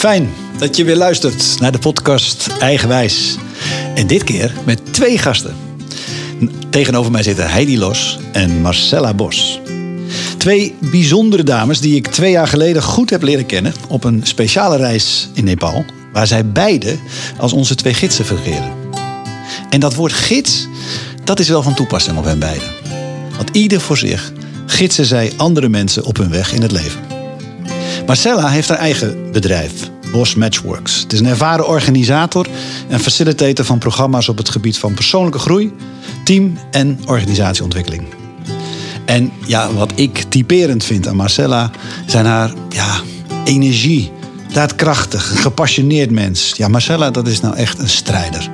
Fijn dat je weer luistert naar de podcast Eigenwijs. En dit keer met twee gasten. Tegenover mij zitten Heidi Los en Marcella Bos. Twee bijzondere dames die ik twee jaar geleden goed heb leren kennen op een speciale reis in Nepal, waar zij beide als onze twee gidsen fungeren. En dat woord gids, dat is wel van toepassing op hen beiden. Want ieder voor zich gidsen zij andere mensen op hun weg in het leven. Marcella heeft haar eigen bedrijf, Bos Matchworks. Het is een ervaren organisator en facilitator van programma's op het gebied van persoonlijke groei, team- en organisatieontwikkeling. En ja, wat ik typerend vind aan Marcella zijn haar ja, energie. Daadkrachtig, gepassioneerd mens. Ja, Marcella, dat is nou echt een strijder.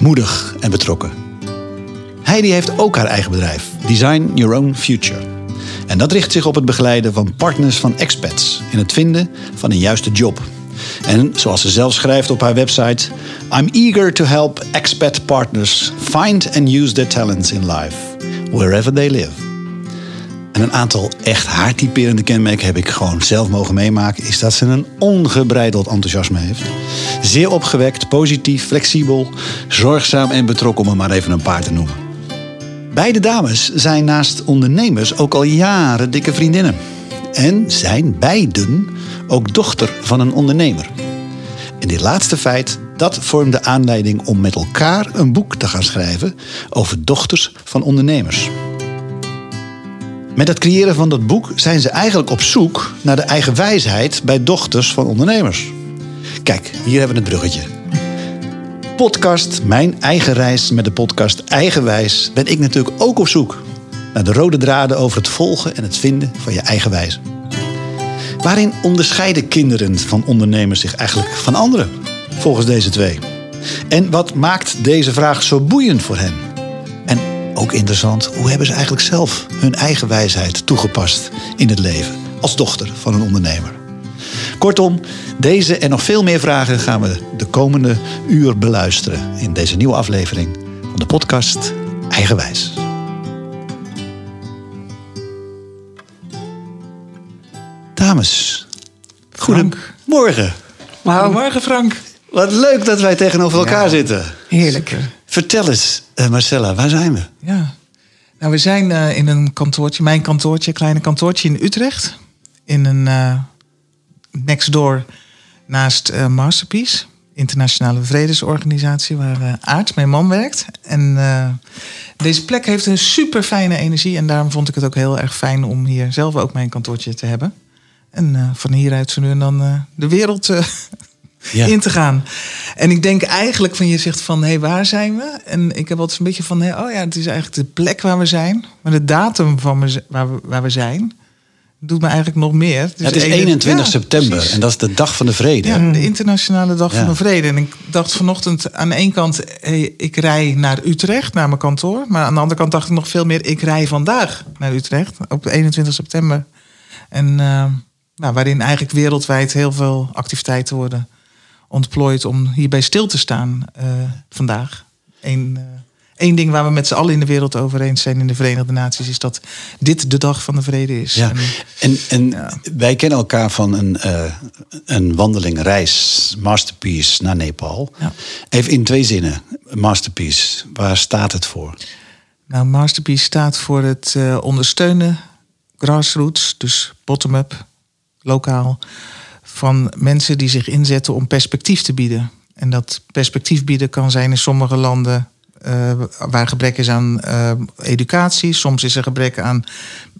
Moedig en betrokken. Heidi heeft ook haar eigen bedrijf, Design Your Own Future. En dat richt zich op het begeleiden van partners van expats in het vinden van een juiste job. En zoals ze zelf schrijft op haar website: I'm eager to help expat partners find and use their talents in life, wherever they live. En een aantal echt haar typerende kenmerken heb ik gewoon zelf mogen meemaken. Is dat ze een ongebreideld enthousiasme heeft. Zeer opgewekt, positief, flexibel, zorgzaam en betrokken om er maar even een paar te noemen. Beide dames zijn naast ondernemers ook al jaren dikke vriendinnen. En zijn beiden ook dochter van een ondernemer. En dit laatste feit, dat vormde aanleiding om met elkaar een boek te gaan schrijven over dochters van ondernemers. Met het creëren van dat boek zijn ze eigenlijk op zoek naar de eigen wijsheid bij dochters van ondernemers. Kijk, hier hebben we het bruggetje. Podcast Mijn eigen reis met de podcast Eigenwijs ben ik natuurlijk ook op zoek naar de rode draden over het volgen en het vinden van je eigen wijze. Waarin onderscheiden kinderen van ondernemers zich eigenlijk van anderen, volgens deze twee? En wat maakt deze vraag zo boeiend voor hen? En ook interessant, hoe hebben ze eigenlijk zelf hun eigen wijsheid toegepast in het leven als dochter van een ondernemer? Kortom, deze en nog veel meer vragen gaan we de komende uur beluisteren in deze nieuwe aflevering van de podcast Eigenwijs. Dames, goedemorgen. Wauw, Goedemorgen Frank. Wat leuk dat wij tegenover elkaar Ja. zitten. heerlijk. Vertel eens, eh, Marcella, waar zijn we? Ja. Nou, we zijn eh, in een kantoortje, mijn kantoortje, een kleine kantoortje in Utrecht. In een eh, next door naast eh, Masterpiece, internationale vredesorganisatie waar Aart, mijn man, werkt. En eh, deze plek heeft een super fijne energie en daarom vond ik het ook heel erg fijn om hier zelf ook mijn kantoortje te hebben. En van hieruit zo nu en dan de wereld Ja. in te gaan. En ik denk eigenlijk van je zegt van hé, hey, waar zijn we? En ik heb altijd een beetje van hey, oh ja, het is eigenlijk de plek waar we zijn, maar de datum van waar, we, waar we zijn doet me eigenlijk nog meer. het is 21 ja, september precies. en dat is de dag van de vrede. Ja, de internationale dag van de vrede. En ik dacht vanochtend aan de ene kant, hey, ik rij naar Utrecht, naar mijn kantoor. Maar aan de andere kant dacht ik nog veel meer, ik rij vandaag naar Utrecht op 21 september. En eh, nou, waarin eigenlijk wereldwijd heel veel activiteiten worden ontplooid om hierbij stil te staan eh, vandaag. Eén, eh, één ding waar we met z'n allen in de wereld over eens zijn in de Verenigde Naties is dat dit de dag van de vrede is. Ja. En- En, Ja. wij kennen elkaar van een, eh, een wandeling, reis, Masterpiece naar Nepal. Ja. Even in twee zinnen, Masterpiece, waar staat het voor? Nou, Masterpiece staat voor het eh, ondersteunen, grassroots, dus bottom-up, lokaal, van mensen die zich inzetten om perspectief te bieden. En dat perspectief bieden kan zijn in sommige landen waar gebrek is aan eh, educatie. Soms is er gebrek aan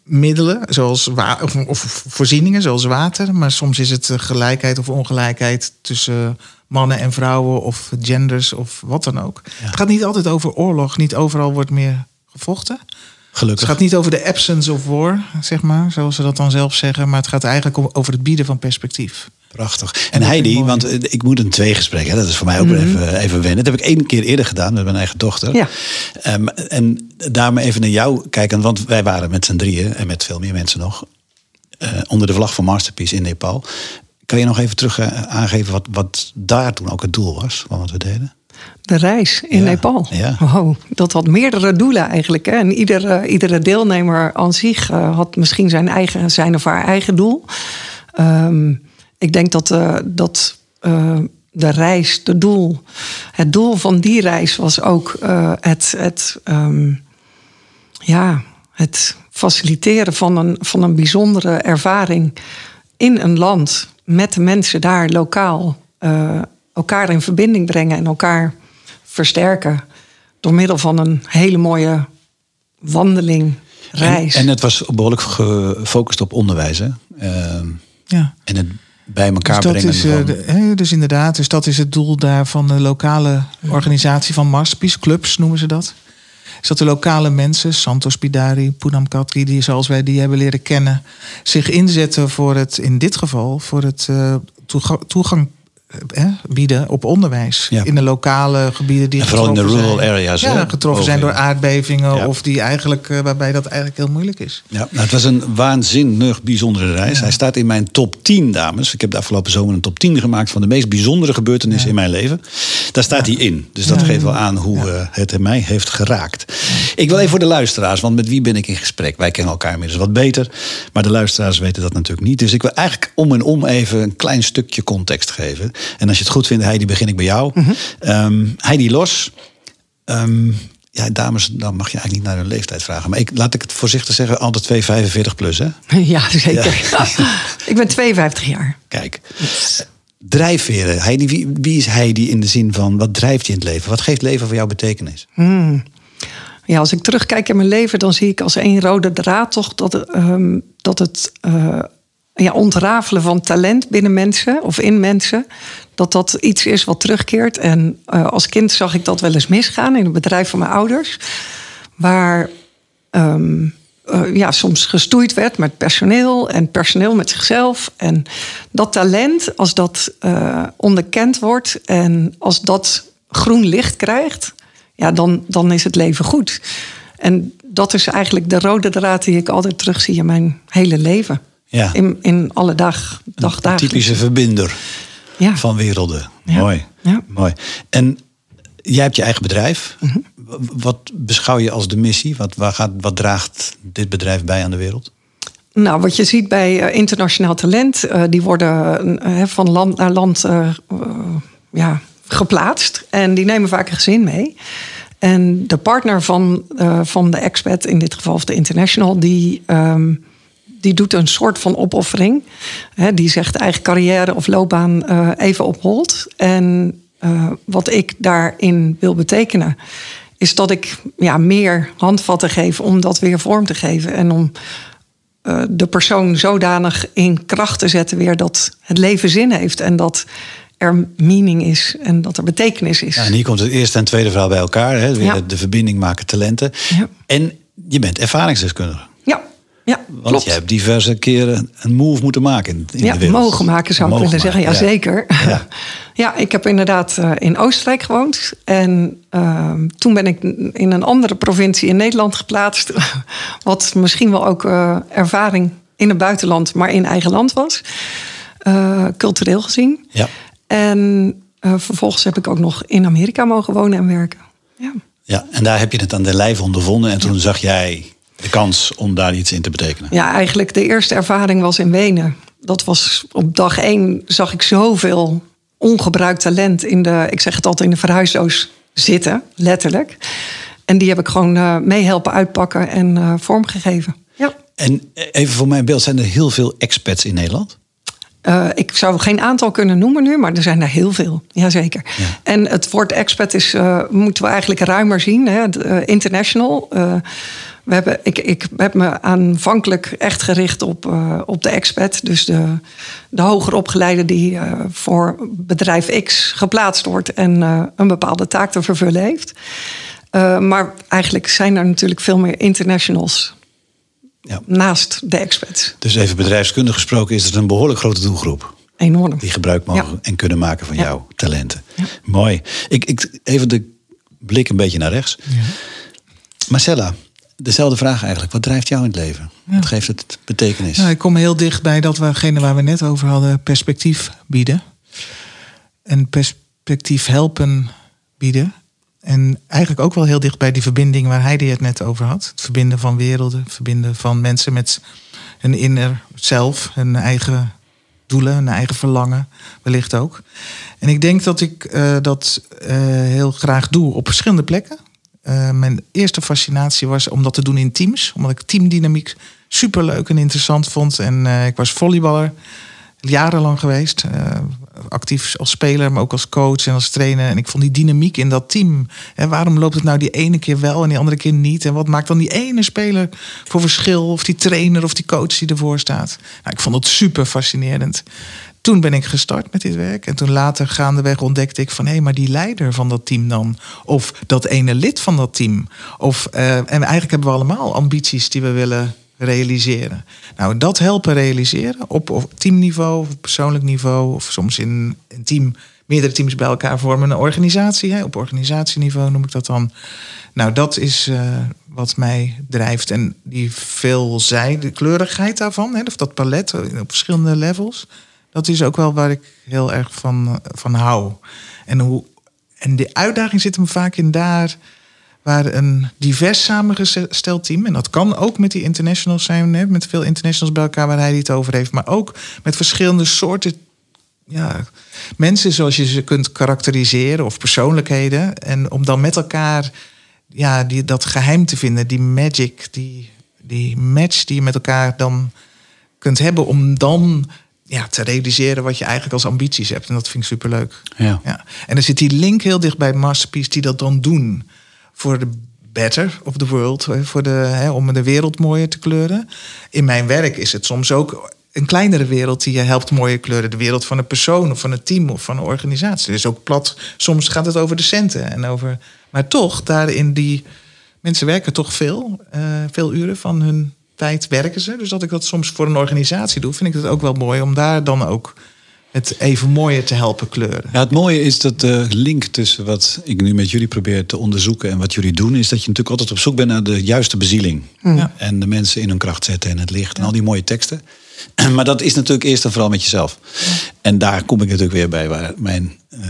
middelen, zoals wa- of, voorzieningen, zoals water. Maar soms is het eh, gelijkheid of ongelijkheid tussen mannen en vrouwen of genders of wat dan ook. Het gaat niet altijd over oorlog. Niet overal wordt meer gevochten. Het Gelukkig. gaat niet over de absence of war, zeg maar, zoals ze dat dan zelf zeggen. Maar het gaat eigenlijk om, over het bieden van perspectief. Prachtig. En Heidi, mooi. want eh, ik moet een tweegesprek, hè, dat is voor mij ook wel even, even wennen. Dat heb ik één keer eerder gedaan met mijn eigen dochter. Ja. Ehm, en daarom even naar jou kijken, want wij waren met z'n drieën en met veel meer mensen nog eh, onder de vlag van Masterpiece in Nepal. Kan je nog even terug eh, aangeven wat, wat daar toen ook het doel was van wat we deden? De reis in Ja, Nepal. ja. Wow, dat had meerdere doelen eigenlijk. Hè? En iedere, iedere deelnemer aan zich eh, had misschien zijn, eigen, zijn of haar eigen doel. Ehm, ik denk dat, eh, dat eh, de reis, de doel. Het doel van die reis was ook eh, het, het, ehm, ja, het faciliteren van een, van een bijzondere ervaring in een land met de mensen daar lokaal. eh, elkaar in verbinding brengen en elkaar versterken. Door middel van een hele mooie wandeling, reis. En, en het was behoorlijk gefocust op onderwijs, hè? Ehm, Ja. en het bij elkaar Dus dat brengen is, eh, de- dus inderdaad, dus dat is het doel daar van de lokale organisatie van Masterpiece, clubs noemen ze dat. Is dat de lokale mensen, Santos Pidari, Poonam Katri, die zoals wij die hebben leren kennen, zich inzetten voor het, in dit geval, voor het eh, toega- toegang eh, bieden op onderwijs. Ja. In de lokale gebieden die En vooral in de getroffen rural zijn. areas, Ja, getroffen zijn door Bovenin. aardbevingen Ja. of die eigenlijk, eh, waarbij dat eigenlijk heel moeilijk is. Ja, nou, het was een waanzinnig bijzondere reis. Hij staat in mijn top 10, dames. Ik heb de afgelopen zomer een top 10 gemaakt van de meest bijzondere gebeurtenissen in mijn leven. Daar staat hij in. Dus dat geeft wel aan hoe eh, het mij heeft geraakt. Ik wil even voor de luisteraars, want met wie ben ik in gesprek? Wij kennen elkaar inmiddels wat beter. Maar de luisteraars weten dat natuurlijk niet. Dus ik wil eigenlijk om en om even een klein stukje context geven. En als je het goed vindt, Heidi, begin ik bij jou. Ehm, Heidi Los. Ehm, ja, dames, dan mag je eigenlijk niet naar hun leeftijd vragen. Maar ik, laat ik het voorzichtig zeggen, altijd 2, 45 plus, hè? Ja, zeker. ik ben 52 jaar. Kijk. Drijfveren. Heidi, wie, wie is Heidi in de zin van, wat drijft je in het leven? Wat geeft leven voor jou betekenis? Ja, als ik terugkijk in mijn leven, dan zie ik als één rode draad toch dat, het, ehm, dat het eh, ja, ontrafelen van talent binnen mensen of in mensen, dat dat iets is wat terugkeert. En eh, als kind zag ik dat wel eens misgaan in het bedrijf van mijn ouders, waar ehm, eh, ja, soms gestoeid werd met personeel en personeel met zichzelf. En dat talent, als dat eh, onderkend wordt en als dat groen licht krijgt, ja, dan, dan is het leven goed. En dat is eigenlijk de rode draad die ik altijd terugzie in mijn hele leven. Ja. In, in alle dag, Een dagdagelijks. typische verbinder Ja. van werelden. Ja. Mooi. Ja. Mooi. En jij hebt je eigen bedrijf. Mhm. Wat beschouw je als de missie? Wat, waar gaat, wat draagt dit bedrijf bij aan de wereld? Nou, wat je ziet bij eh, internationaal talent, eh, die worden eh, van land naar land ja, geplaatst. En die nemen vaak een gezin mee. En de partner van, van de expat, in dit geval of de international, die, ehm, die doet een soort van opoffering. Hè, die zegt eigen carrière of loopbaan eh, even op hold. En eh, wat ik daarin wil betekenen, is dat ik ja, meer handvatten geef om dat weer vorm te geven. En om eh, de persoon zodanig in kracht te zetten weer dat het leven zin heeft en dat er meaning is en dat er betekenis is. Ja, en hier komt het eerste en tweede verhaal bij elkaar. Hè? Weer Ja. de, de verbinding maken talenten. Ja. En je bent ervaringsdeskundige. Ja, Want klopt. je hebt diverse keren een move moeten maken in, in ja, de wereld. mogen maken zou Mogen ik willen zeggen. maken, Ja, zeker. Ja. Ja. ik heb inderdaad eh, in Oostenrijk gewoond. En ehm, toen ben ik in een andere provincie in Nederland geplaatst. Wat misschien wel ook eh, ervaring in het buitenland, maar in eigen land was. Eh, cultureel gezien. Ja. En vervolgens heb ik ook nog in Amerika mogen wonen en werken. Ja. ja, en daar heb je het aan de lijf ondervonden. En toen zag jij de kans om daar iets in te betekenen. Ja, eigenlijk de eerste ervaring was in Wenen. Dat was op dag één zag ik zoveel ongebruikt talent in de, ik zeg het altijd, in de verhuisdoos zitten, letterlijk. En die heb ik gewoon eh mee helpen uitpakken en eh, vormgegeven. Ja. En even voor mijn beeld, zijn er heel veel expats in Nederland? Eh, ik zou geen aantal kunnen noemen nu, maar er zijn er heel veel. Jazeker. Ja. En het woord expat is, moeten we eigenlijk ruimer zien. Hè? International. We hebben, ik, ik heb me aanvankelijk echt gericht op, eh, op de expat. Dus de, de hoger opgeleide die eh, voor bedrijf X geplaatst wordt... en eh, een bepaalde taak te vervullen heeft. Maar eigenlijk zijn er natuurlijk veel meer internationals Ja. naast de expats. Dus even bedrijfskundig gesproken is het een behoorlijk grote doelgroep. Enorm. Die gebruik mogen Ja. en kunnen maken van Ja. jouw talenten. Mooi. Ik, ik, even de blik een beetje naar rechts. Marcella, dezelfde vraag eigenlijk. Wat drijft jou in het leven? Wat geeft het betekenis? Nou, ik kom heel dicht bij datgene waar we net over hadden, perspectief bieden. En perspectief helpen bieden. En eigenlijk ook wel heel dicht bij die verbinding waar Heidi het net over had. Het verbinden van werelden, het verbinden van mensen met een inner zelf, een eigen doelen, een eigen verlangen, wellicht ook. En ik denk dat ik eh, dat eh, heel graag doe op verschillende plekken. Eh, mijn eerste fascinatie was om dat te doen in teams, omdat ik teamdynamiek superleuk en interessant vond. En ik was volleyballer, jarenlang geweest actief als speler, maar ook als coach en als trainer. En ik vond die dynamiek in dat team. En waarom loopt het nou die ene keer wel en die andere keer niet? En wat maakt dan die ene speler voor verschil? Of die trainer of die coach die ervoor staat? Nou, ik vond het super fascinerend. Toen ben ik gestart met dit werk. En toen later gaandeweg ontdekte ik van... hé, hey, maar die leider van dat team dan. Of dat ene lid van dat team. Of, uh, en eigenlijk hebben we allemaal ambities die we willen realiseren. Nou, dat helpen realiseren op, op teamniveau, of persoonlijk niveau, of soms in een team, meerdere teams bij elkaar vormen een organisatie. Hè, op organisatieniveau noem ik dat dan. Nou, dat is uh, wat mij drijft. En die veelzijde kleurigheid daarvan, hè, of dat palet op verschillende levels, dat is ook wel waar ik heel erg van, van hou. En, hoe, en de uitdaging zit hem vaak in daar waar een divers samengesteld team, en dat kan ook met die internationals zijn, hè, met veel internationals bij elkaar waar hij het over heeft, maar ook met verschillende soorten ja, mensen zoals je ze kunt karakteriseren of persoonlijkheden. En om dan met elkaar ja, die, dat geheim te vinden, die magic, die, die match die je met elkaar dan kunt hebben om dan ja, te realiseren wat je eigenlijk als ambities hebt. En dat vind ik superleuk. Ja. Ja. En er zit die link heel dicht bij Masterpiece die dat dan doen voor de better of the world, voor de, hè, om de wereld mooier te kleuren. In mijn werk is het soms ook een kleinere wereld die je helpt mooier kleuren. De wereld van een persoon of van een team of van een organisatie. Dus ook plat, soms gaat het over de centen. En over, maar toch, daarin die mensen werken toch veel, uh, veel uren van hun tijd werken ze. Dus dat ik dat soms voor een organisatie doe, vind ik het ook wel mooi om daar dan ook het even mooier te helpen kleuren. Ja, het mooie is dat de link tussen wat ik nu met jullie probeer te onderzoeken en wat jullie doen, is dat je natuurlijk altijd op zoek bent naar de juiste bezieling. Ja. En de mensen in hun kracht zetten en het licht en al die mooie teksten. Maar dat is natuurlijk eerst en vooral met jezelf. En daar kom ik natuurlijk weer bij waar mijn uh,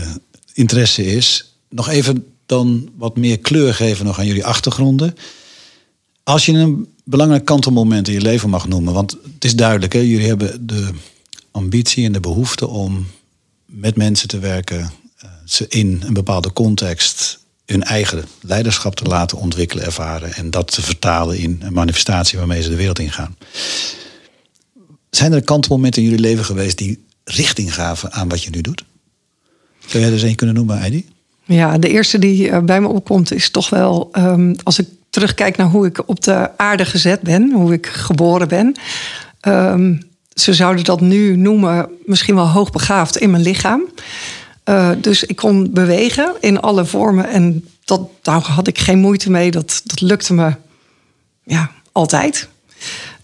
interesse is. Nog even dan wat meer kleur geven nog aan jullie achtergronden. Als je een belangrijk kantelmoment in je leven mag noemen, want het is duidelijk, hè, jullie hebben de ambitie en de behoefte om met mensen te werken, eh, ze in een bepaalde context hun eigen leiderschap te laten ontwikkelen, ervaren en dat te vertalen in een manifestatie waarmee ze de wereld ingaan. Zijn er kantelmomenten in jullie leven geweest die richting gaven aan wat je nu doet? Zou jij er eens een kunnen noemen, Heidi? Ja, de eerste die eh, bij me opkomt is toch wel ehm, als ik terugkijk naar hoe ik op de aarde gezet ben, hoe ik geboren ben. Ehm, ze zouden dat nu noemen, misschien wel hoogbegaafd in mijn lichaam. Uh, dus ik kon bewegen in alle vormen. En dat, daar had ik geen moeite mee. Dat, dat lukte me ja, altijd.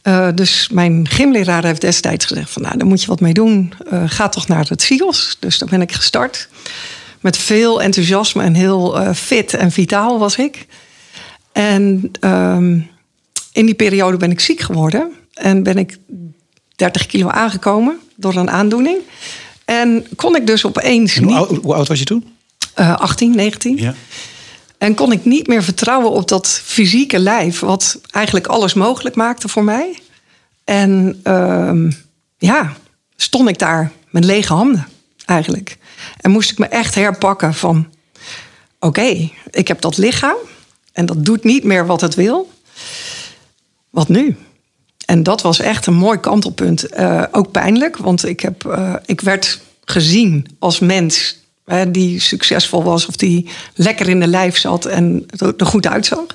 Uh, dus mijn gymleraar heeft destijds gezegd: van nou, daar moet je wat mee doen. Uh, ga toch naar het SIOS. Dus daar ben ik gestart. Met veel enthousiasme en heel fit en vitaal was ik. En uh, in die periode ben ik ziek geworden. En ben ik 30 kilo aangekomen door een aandoening. En kon ik dus opeens. hoe, oud, hoe, oud, was je toen? Uh, 18, 19. Ja. En kon ik niet meer vertrouwen op dat fysieke lijf, wat eigenlijk alles mogelijk maakte voor mij. En uh, ja, stond ik daar met lege handen eigenlijk. En moest ik me echt herpakken van: oké, ik heb dat lichaam en dat doet niet meer wat het wil. Wat nu? En dat was echt een mooi kantelpunt. Uh, ook pijnlijk, want ik, heb, uh, ik werd gezien als mens die succesvol was of die lekker in de lijf zat en er goed uitzag.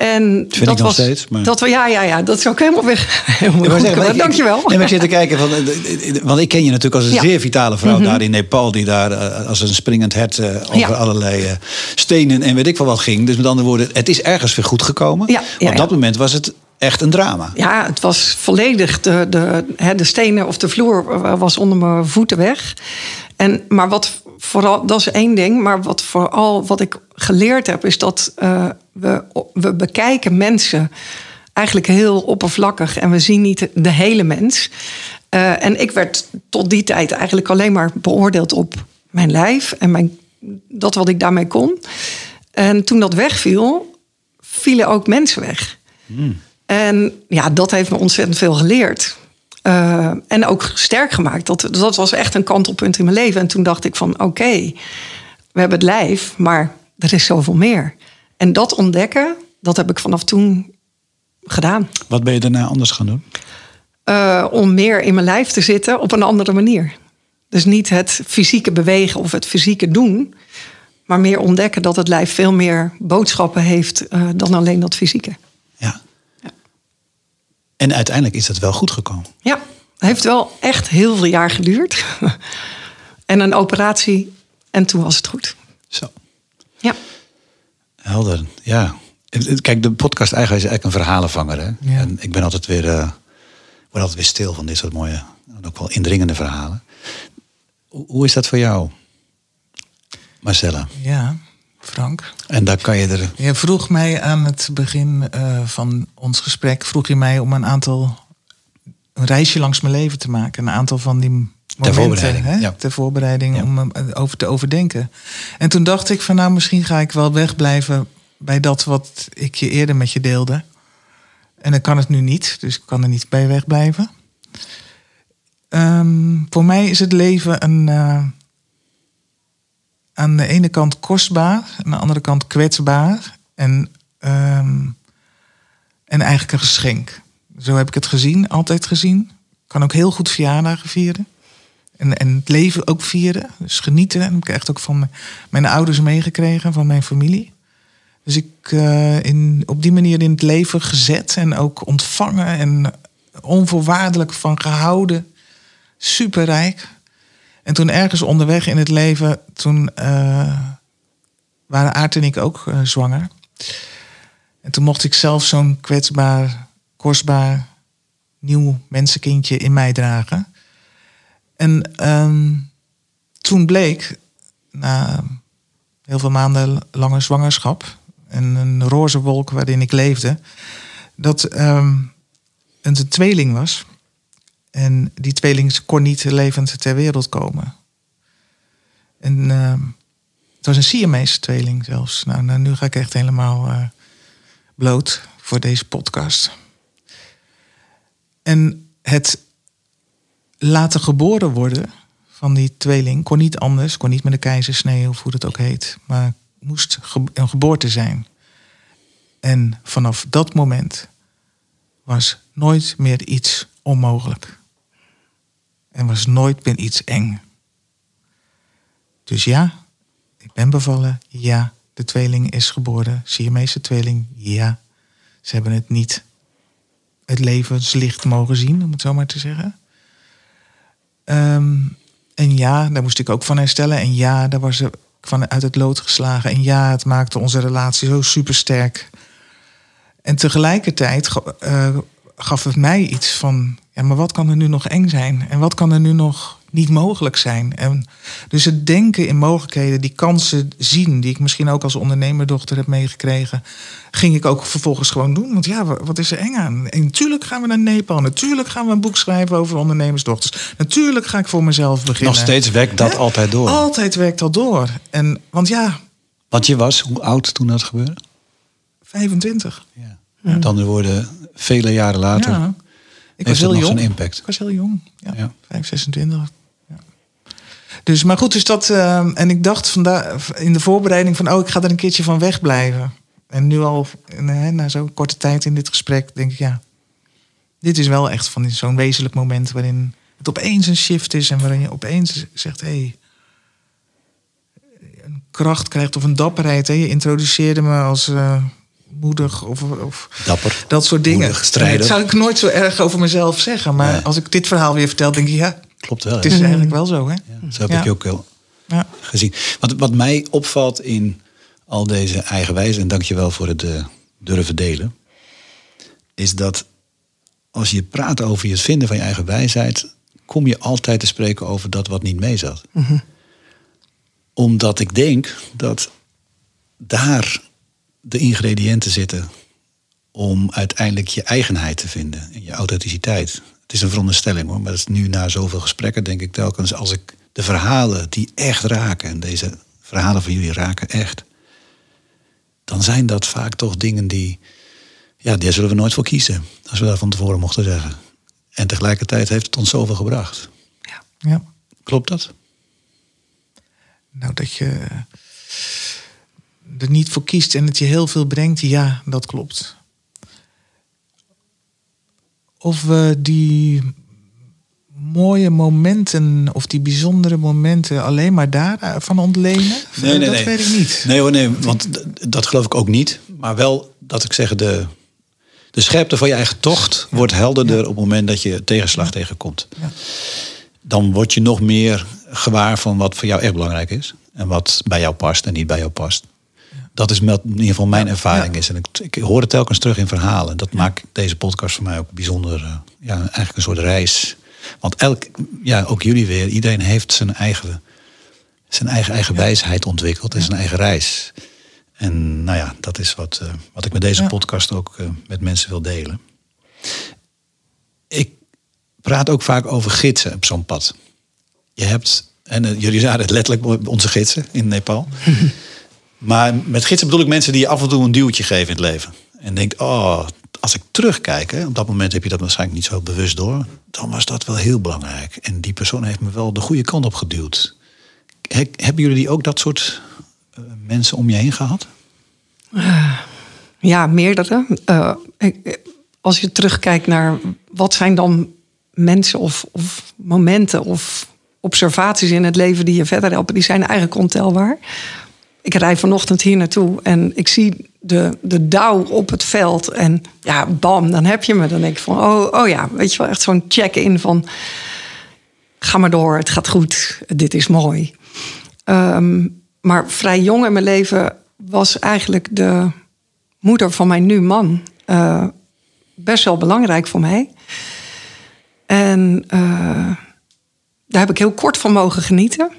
En dat, dat was steeds. Maar... Dat, ja, ja, ja, dat is ook helemaal weg. Helemaal ja, goed, zeggen, Dankjewel. Nee, maar ik zit te kijken, van, eh, want ik ken je natuurlijk als een zeer vitale vrouw mm -hmm. daar in Nepal, die daar als een springend hert uh, over ja. allerlei uh, stenen en weet ik wel wat ging. Dus met andere woorden, het is ergens weer goed gekomen. Op dat moment was het echt een drama. Ja, het was volledig. De, de, de stenen of de vloer was onder mijn voeten weg. En, maar wat vooral, dat is één ding. Maar wat vooral wat ik geleerd heb, is dat uh, we, we bekijken mensen eigenlijk heel oppervlakkig. En we zien niet de hele mens. Uh, en ik werd tot die tijd eigenlijk alleen maar beoordeeld op mijn lijf en mijn, dat wat ik daarmee kon. En toen dat wegviel, vielen ook mensen weg. Hmm. En ja, dat heeft me ontzettend veel geleerd. Uh, en ook sterk gemaakt. Dat, dat was echt een kantelpunt in mijn leven. En toen dacht ik van oké, we hebben het lijf, maar er is zoveel meer. En dat ontdekken, dat heb ik vanaf toen gedaan. Wat ben je daarna anders gaan doen? Uh, om meer in mijn lijf te zitten op een andere manier. Dus niet het fysieke bewegen of het fysieke doen, maar meer ontdekken dat het lijf veel meer boodschappen heeft uh, dan alleen dat fysieke. En uiteindelijk is dat wel goed gekomen. Ja, het heeft wel echt heel veel jaar geduurd. en een operatie en toen was het goed. Zo. Ja. Helder, ja. Kijk, de podcast eigenlijk is eigenlijk een verhalenvanger. Hè? Ja. En ik ben altijd weer, uh, word altijd weer stil van dit soort mooie, ook wel indringende verhalen. Hoe is dat voor jou, Marcella? Ja, Frank. En daar kan je er. Je vroeg mij aan het begin uh, van ons gesprek, vroeg je mij om een aantal een reisje langs mijn leven te maken. Een aantal van die momenten, ter voorbereiding, hè? Ja. ter voorbereiding ja. om over te overdenken. En toen dacht ik van nou, misschien ga ik wel wegblijven bij dat wat ik je eerder met je deelde. En dan kan het nu niet, dus ik kan er niet bij wegblijven. Um, voor mij is het leven een, uh, aan de ene kant kostbaar, aan de andere kant kwetsbaar en, um, en eigenlijk een geschenk. Zo heb ik het gezien, altijd gezien. Kan ook heel goed verjaardagen vieren. En, en het leven ook vieren. Dus genieten. En heb ik echt ook van mijn ouders meegekregen, van mijn familie. Dus ik uh, in, op die manier in het leven gezet en ook ontvangen en onvoorwaardelijk van gehouden. Superrijk. En toen ergens onderweg in het leven, toen uh, waren Aart en ik ook uh, zwanger. En toen mocht ik zelf zo'n kwetsbaar, kostbaar, nieuw mensenkindje in mij dragen. En um, toen bleek, na heel veel maanden lange zwangerschap en een roze wolk waarin ik leefde, dat um, het een tweeling was. En die tweeling kon niet levend ter wereld komen. En uh, het was een Siamese tweeling zelfs. Nou, nou, nu ga ik echt helemaal uh, bloot voor deze podcast. En het laten geboren worden van die tweeling kon niet anders, kon niet met een keizersnee of hoe dat ook heet, maar moest een geboorte zijn. En vanaf dat moment was nooit meer iets onmogelijk. En was nooit meer iets eng. Dus ja, ik ben bevallen. Ja, de tweeling is geboren. Siamese tweeling. Ja, ze hebben het niet het levenslicht mogen zien, om het zo maar te zeggen. Um, en ja, daar moest ik ook van herstellen. En ja, daar was ze van uit het lood geslagen. En ja, het maakte onze relatie zo supersterk. En tegelijkertijd uh, gaf het mij iets van, ja, maar wat kan er nu nog eng zijn? En wat kan er nu nog niet mogelijk zijn? En dus het denken in mogelijkheden, die kansen zien, die ik misschien ook als ondernemerdochter heb meegekregen, ging ik ook vervolgens gewoon doen. Want ja, wat is er eng aan? En natuurlijk gaan we naar Nepal. Natuurlijk gaan we een boek schrijven over ondernemersdochters. Natuurlijk ga ik voor mezelf beginnen. Nog steeds werkt dat altijd door. Altijd werkt dat door. En, want ja. Want je was, hoe oud toen dat gebeurde? 25. Ja. Dan worden vele jaren later. Ja. Ik was heel jong. impact. Ik was heel jong. Ja, ja. 5, 26. Ja. Dus, maar goed, dus dat. Uh, en ik dacht vandaag in de voorbereiding van, oh, ik ga er een keertje van wegblijven. En nu al, na, na zo'n korte tijd in dit gesprek, denk ik, ja, dit is wel echt van zo'n wezenlijk moment waarin het opeens een shift is en waarin je opeens zegt, hé, hey, een kracht krijgt of een dapperheid. Hè? Je introduceerde me als. Uh, moedig of, of Dapper. dat soort dingen. Moedig, dat zou ik nooit zo erg over mezelf zeggen. Maar nee. als ik dit verhaal weer vertel, denk ik ja. Klopt wel. Het is eigenlijk wel zo. Hè? Ja, zo heb ik je ook wel ja. gezien. Wat, wat mij opvalt in al deze eigenwijze, en dankjewel voor het uh, durven delen, is dat als je praat over je vinden van je eigen wijsheid, kom je altijd te spreken over dat wat niet mee zat. Mm -hmm. Omdat ik denk dat daar de ingrediënten zitten om uiteindelijk je eigenheid te vinden en je authenticiteit. Het is een veronderstelling hoor, maar dat is nu na zoveel gesprekken denk ik telkens als ik de verhalen die echt raken, en deze verhalen van jullie raken echt, dan zijn dat vaak toch dingen die, ja, daar zullen we nooit voor kiezen. Als we dat van tevoren mochten zeggen. En tegelijkertijd heeft het ons zoveel gebracht. Ja. Ja. Klopt dat? Nou, dat je er niet voor kiest en het je heel veel brengt, ja, dat klopt. Of we die mooie momenten of die bijzondere momenten alleen maar daarvan ontlenen, dat weet ik niet. Nee hoor, nee, want dat geloof ik ook niet. Maar wel dat ik zeg, de, de scherpte van je eigen tocht wordt helderder op het moment dat je tegenslag tegenkomt. Ja. Dan word je nog meer gewaar van wat voor jou echt belangrijk is. En wat bij jou past en niet bij jou past. Dat is met, in ieder geval mijn ervaring is. En ik, ik hoor het telkens terug in verhalen. Dat maakt deze podcast voor mij ook bijzonder. eh, ja, eigenlijk een soort reis. Want elk, ja, ook jullie weer. Iedereen heeft zijn eigen, zijn eigen, eigen wijsheid ontwikkeld. En zijn eigen reis. En nou ja, dat is wat, eh, wat ik met deze podcast ook eh, met mensen wil delen. Ik praat ook vaak over gidsen op zo'n pad. Je hebt, en jullie waren het letterlijk onze gidsen in Nepal. maar met gidsen bedoel ik mensen die je af en toe een duwtje geven in het leven. En denkt, oh, als ik terugkijk, op dat moment heb je dat waarschijnlijk niet zo bewust door. Dan was dat wel heel belangrijk. En die persoon heeft me wel de goede kant op geduwd. He- hebben jullie ook dat soort eh, mensen om je heen gehad? Ja, meerdere. Eh, als je terugkijkt naar wat zijn dan mensen of, of momenten of observaties in het leven die je verder helpen, die zijn eigenlijk ontelbaar. Ik rij vanochtend hier naartoe en ik zie de, de dauw op het veld. En ja, bam, dan heb je me. Dan denk ik van, oh, oh ja, weet je wel, echt zo'n check-in van... ga maar door, het gaat goed, dit is mooi. Ehm, maar vrij jong in mijn leven was eigenlijk de moeder van mijn nu man eh, best wel belangrijk voor mij. En eh, daar heb ik heel kort van mogen genieten.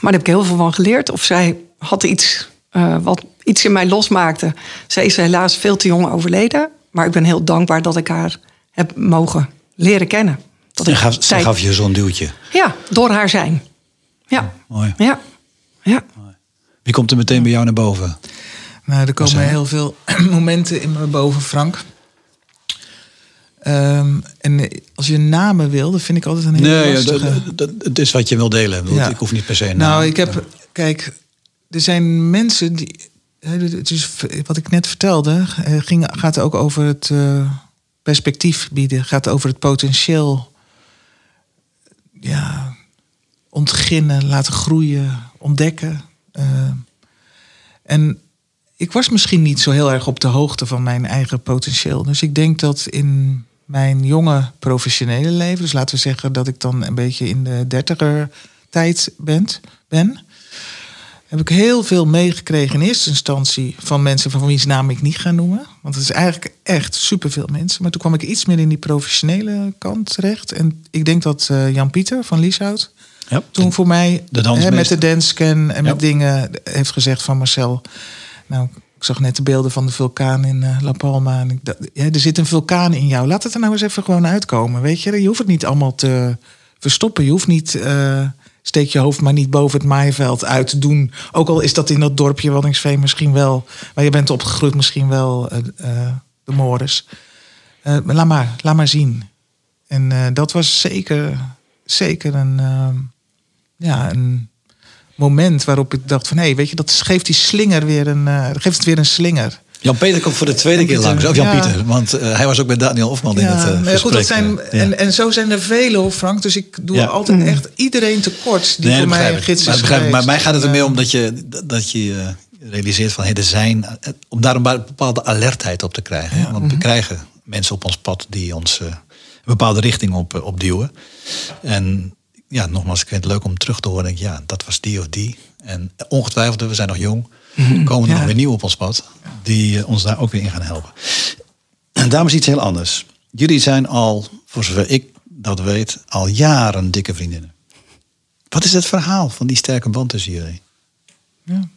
Maar daar heb ik heel veel van geleerd. Of zij had iets eh, wat iets in mij losmaakte. Zij is helaas veel te jong overleden. Maar ik ben heel dankbaar dat ik haar heb mogen leren kennen. Dat ik gaf, ze tijd- gaf je zo'n duwtje. Ja, door haar zijn. Ja, Mooi. ja, ja. Wie komt er meteen bij jou naar boven? Nou, er komen heel veel momenten in me boven, Frank. Ehm, en als je namen wil, dat vind ik altijd een hele Nee, ja, lastige. dat, dat, het is wat je wil delen. Ik Ja. Hoef niet per se een naam. Nou, ik heb, kijk, er zijn mensen die. Het is wat ik net vertelde, eh, ging, gaat ook over het eh, perspectief bieden, gaat over het potentieel, ja, ontginnen, laten groeien, ontdekken. Eh, en ik was misschien niet zo heel erg op de hoogte van mijn eigen potentieel. Dus ik denk dat in mijn jonge professionele leven, dus laten we zeggen dat ik dan een beetje in de dertiger tijd ben, ben heb ik heel veel meegekregen in eerste instantie van mensen van wiens naam ik niet ga noemen. Want het is eigenlijk echt superveel mensen. Maar toen kwam ik iets meer in die professionele kant terecht. En ik denk dat eh, Jan-Pieter van Lieshout Ja. toen voor mij De hè, met de danscan en Ja. met dingen heeft gezegd van Marcel. Nou, ik zag net de beelden van de vulkaan in eh, La Palma. En ik er zit een vulkaan in jou. Laat het er nou eens even gewoon uitkomen. Weet je, je hoeft het niet allemaal te verstoppen. Je hoeft niet, eh, steek je hoofd maar niet boven het maaiveld uit te doen. Ook al is dat in dat dorpje Waddingsveen misschien wel. Maar je bent opgegroeid misschien wel, eh, de Mores. Eh, maar laat maar, laat maar zien. En dat was zeker, zeker een, ja, een moment waarop ik dacht van... hé, weet je, dat geeft die slinger weer een, eh, geeft het weer een slinger. Jan-Peter komt voor de tweede keer langs. Of ja. Jan-Pieter, want eh, hij was ook met Daniel Hofman in het eh, ja, gesprek. goed, dat zijn, eh, ja. en, en zo zijn er vele hoor, Frank. Dus ik doe Ja. altijd echt iedereen tekort die Nee, voor mij een gids Maar, is maar mij gaat het er meer eh, om dat je, dat je eh, realiseert van hey, er zijn, eh, om daar een bepaalde alertheid op te krijgen. Want we krijgen mensen op ons pad die ons eh, een bepaalde richting op, eh, opduwen. En ja, nogmaals, ik vind het leuk om terug te horen. Denk, ja, dat was die of die. En ongetwijfeld, we zijn nog jong, komen er Ja. nog weer nieuw op ons pad. Die eh, ons daar ook weer in gaan helpen. En daarom is iets heel anders. Jullie zijn al, voor zover ik dat weet, al jaren dikke vriendinnen. Wat is het verhaal van die sterke band tussen jullie? Ja.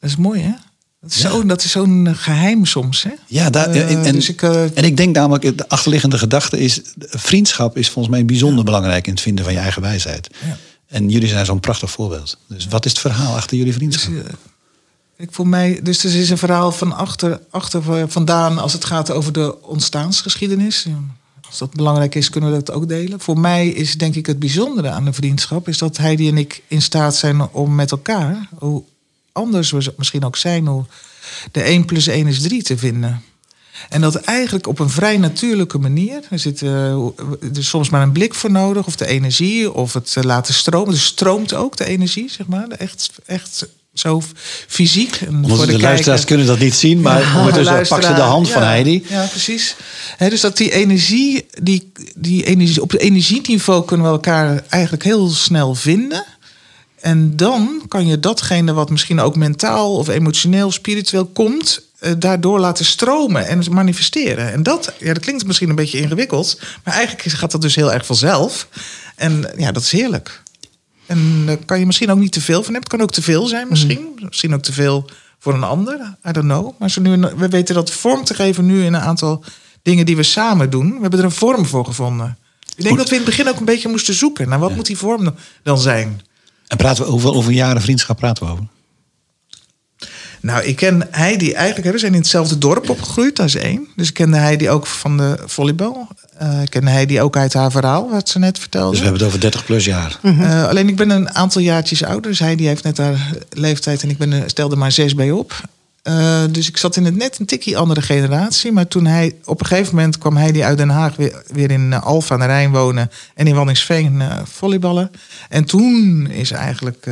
Dat is mooi, hè? Dat is Ja. zo- dat is zo'n eh, geheim soms, hè? Ja, daar, Eh, en, en, dus ik, eh, en ik denk namelijk, de achterliggende gedachte is... vriendschap is volgens mij bijzonder belangrijk in het vinden van je eigen wijsheid. Ja. En jullie zijn zo'n prachtig voorbeeld. Dus wat is het verhaal achter jullie Dus, vriendschap? eh, Ik voor mij, dus er is een verhaal van achter, achter vandaan als het gaat over de ontstaansgeschiedenis. Als dat belangrijk is, kunnen we dat ook delen. Voor mij is denk ik het bijzondere aan de vriendschap, is dat Heidi en ik in staat zijn om met elkaar, anders we misschien ook zijn, hoe de 1 plus 1 is 3 te vinden. En dat eigenlijk op een vrij natuurlijke manier. Er zit uh, er soms maar een blik voor nodig, of de energie, of het eh, laten stromen. Dus stroomt ook de energie, zeg maar. Echt, echt zo fysiek. En voor de, de luisteraars kunnen dat niet zien, maar ja, ondertussen pak ze de hand van Heidi. Ja, precies. dus dat die energie, die, die energie, op het energieniveau kunnen we elkaar eigenlijk heel snel vinden. En dan kan je datgene wat misschien ook mentaal of emotioneel, spiritueel komt, eh, daardoor laten stromen en manifesteren. En dat, ja, dat klinkt misschien een beetje ingewikkeld, maar eigenlijk gaat dat dus heel erg vanzelf. En ja, dat is heerlijk. En daar kan je misschien ook niet te veel van hebben. Het kan ook te veel zijn misschien. Mhm. Misschien ook te veel voor een ander. I don't know. Maar zo nu, we weten dat vorm te geven nu in een aantal dingen die we samen doen. We hebben er een vorm voor gevonden. Ik denk dat we in het begin ook een beetje moesten zoeken. Naar wat moet die vorm dan zijn? En praten we over, over jaren vriendschap praten we over? Nou, ik ken Heidi eigenlijk. We zijn in hetzelfde dorp opgegroeid, dat is één. Dus ik kende Heidi ook van de volleybal. Uh, ik ken Heidi ook uit haar verhaal, wat ze net vertelde. Dus we hebben het over 30 plus jaar. uh, alleen ik ben een aantal jaartjes ouder. Dus Heidi heeft net haar leeftijd en ik ben, stelde maar zes bij op. Uh, dus ik zat in het net een tikkie andere generatie. Maar toen hij op een gegeven moment kwam Heidi uit Den Haag weer, weer in Alfa aan de Rijn wonen. En in Wanningsveen volleyballen. En toen is eigenlijk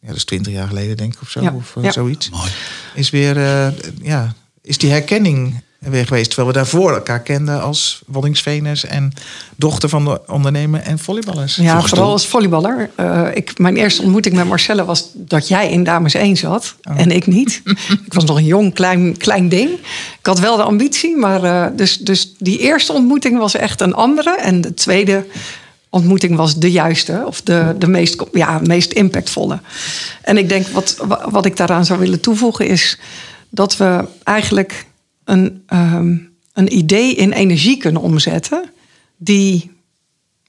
ja, dat is twintig jaar geleden denk ik of zo, of uh, zoiets. Mooi. Is weer, uh, ja, is die herkenning weer geweest. Terwijl we daarvoor elkaar kenden als Waddingsveners en dochter van de ondernemer en volleyballers. Ja, vooral als volleyballer. Uh, ik, mijn eerste ontmoeting met Marcelle was dat jij in Dames 1 zat oh. en ik niet. ik was nog een jong, klein, klein ding. Ik had wel de ambitie, maar uh, dus, dus die eerste ontmoeting was echt een andere. En de tweede ontmoeting was de juiste of de, de meest, ja, meest impactvolle. En ik denk wat, wat ik daaraan zou willen toevoegen is dat we eigenlijk een, um, een idee in energie kunnen omzetten die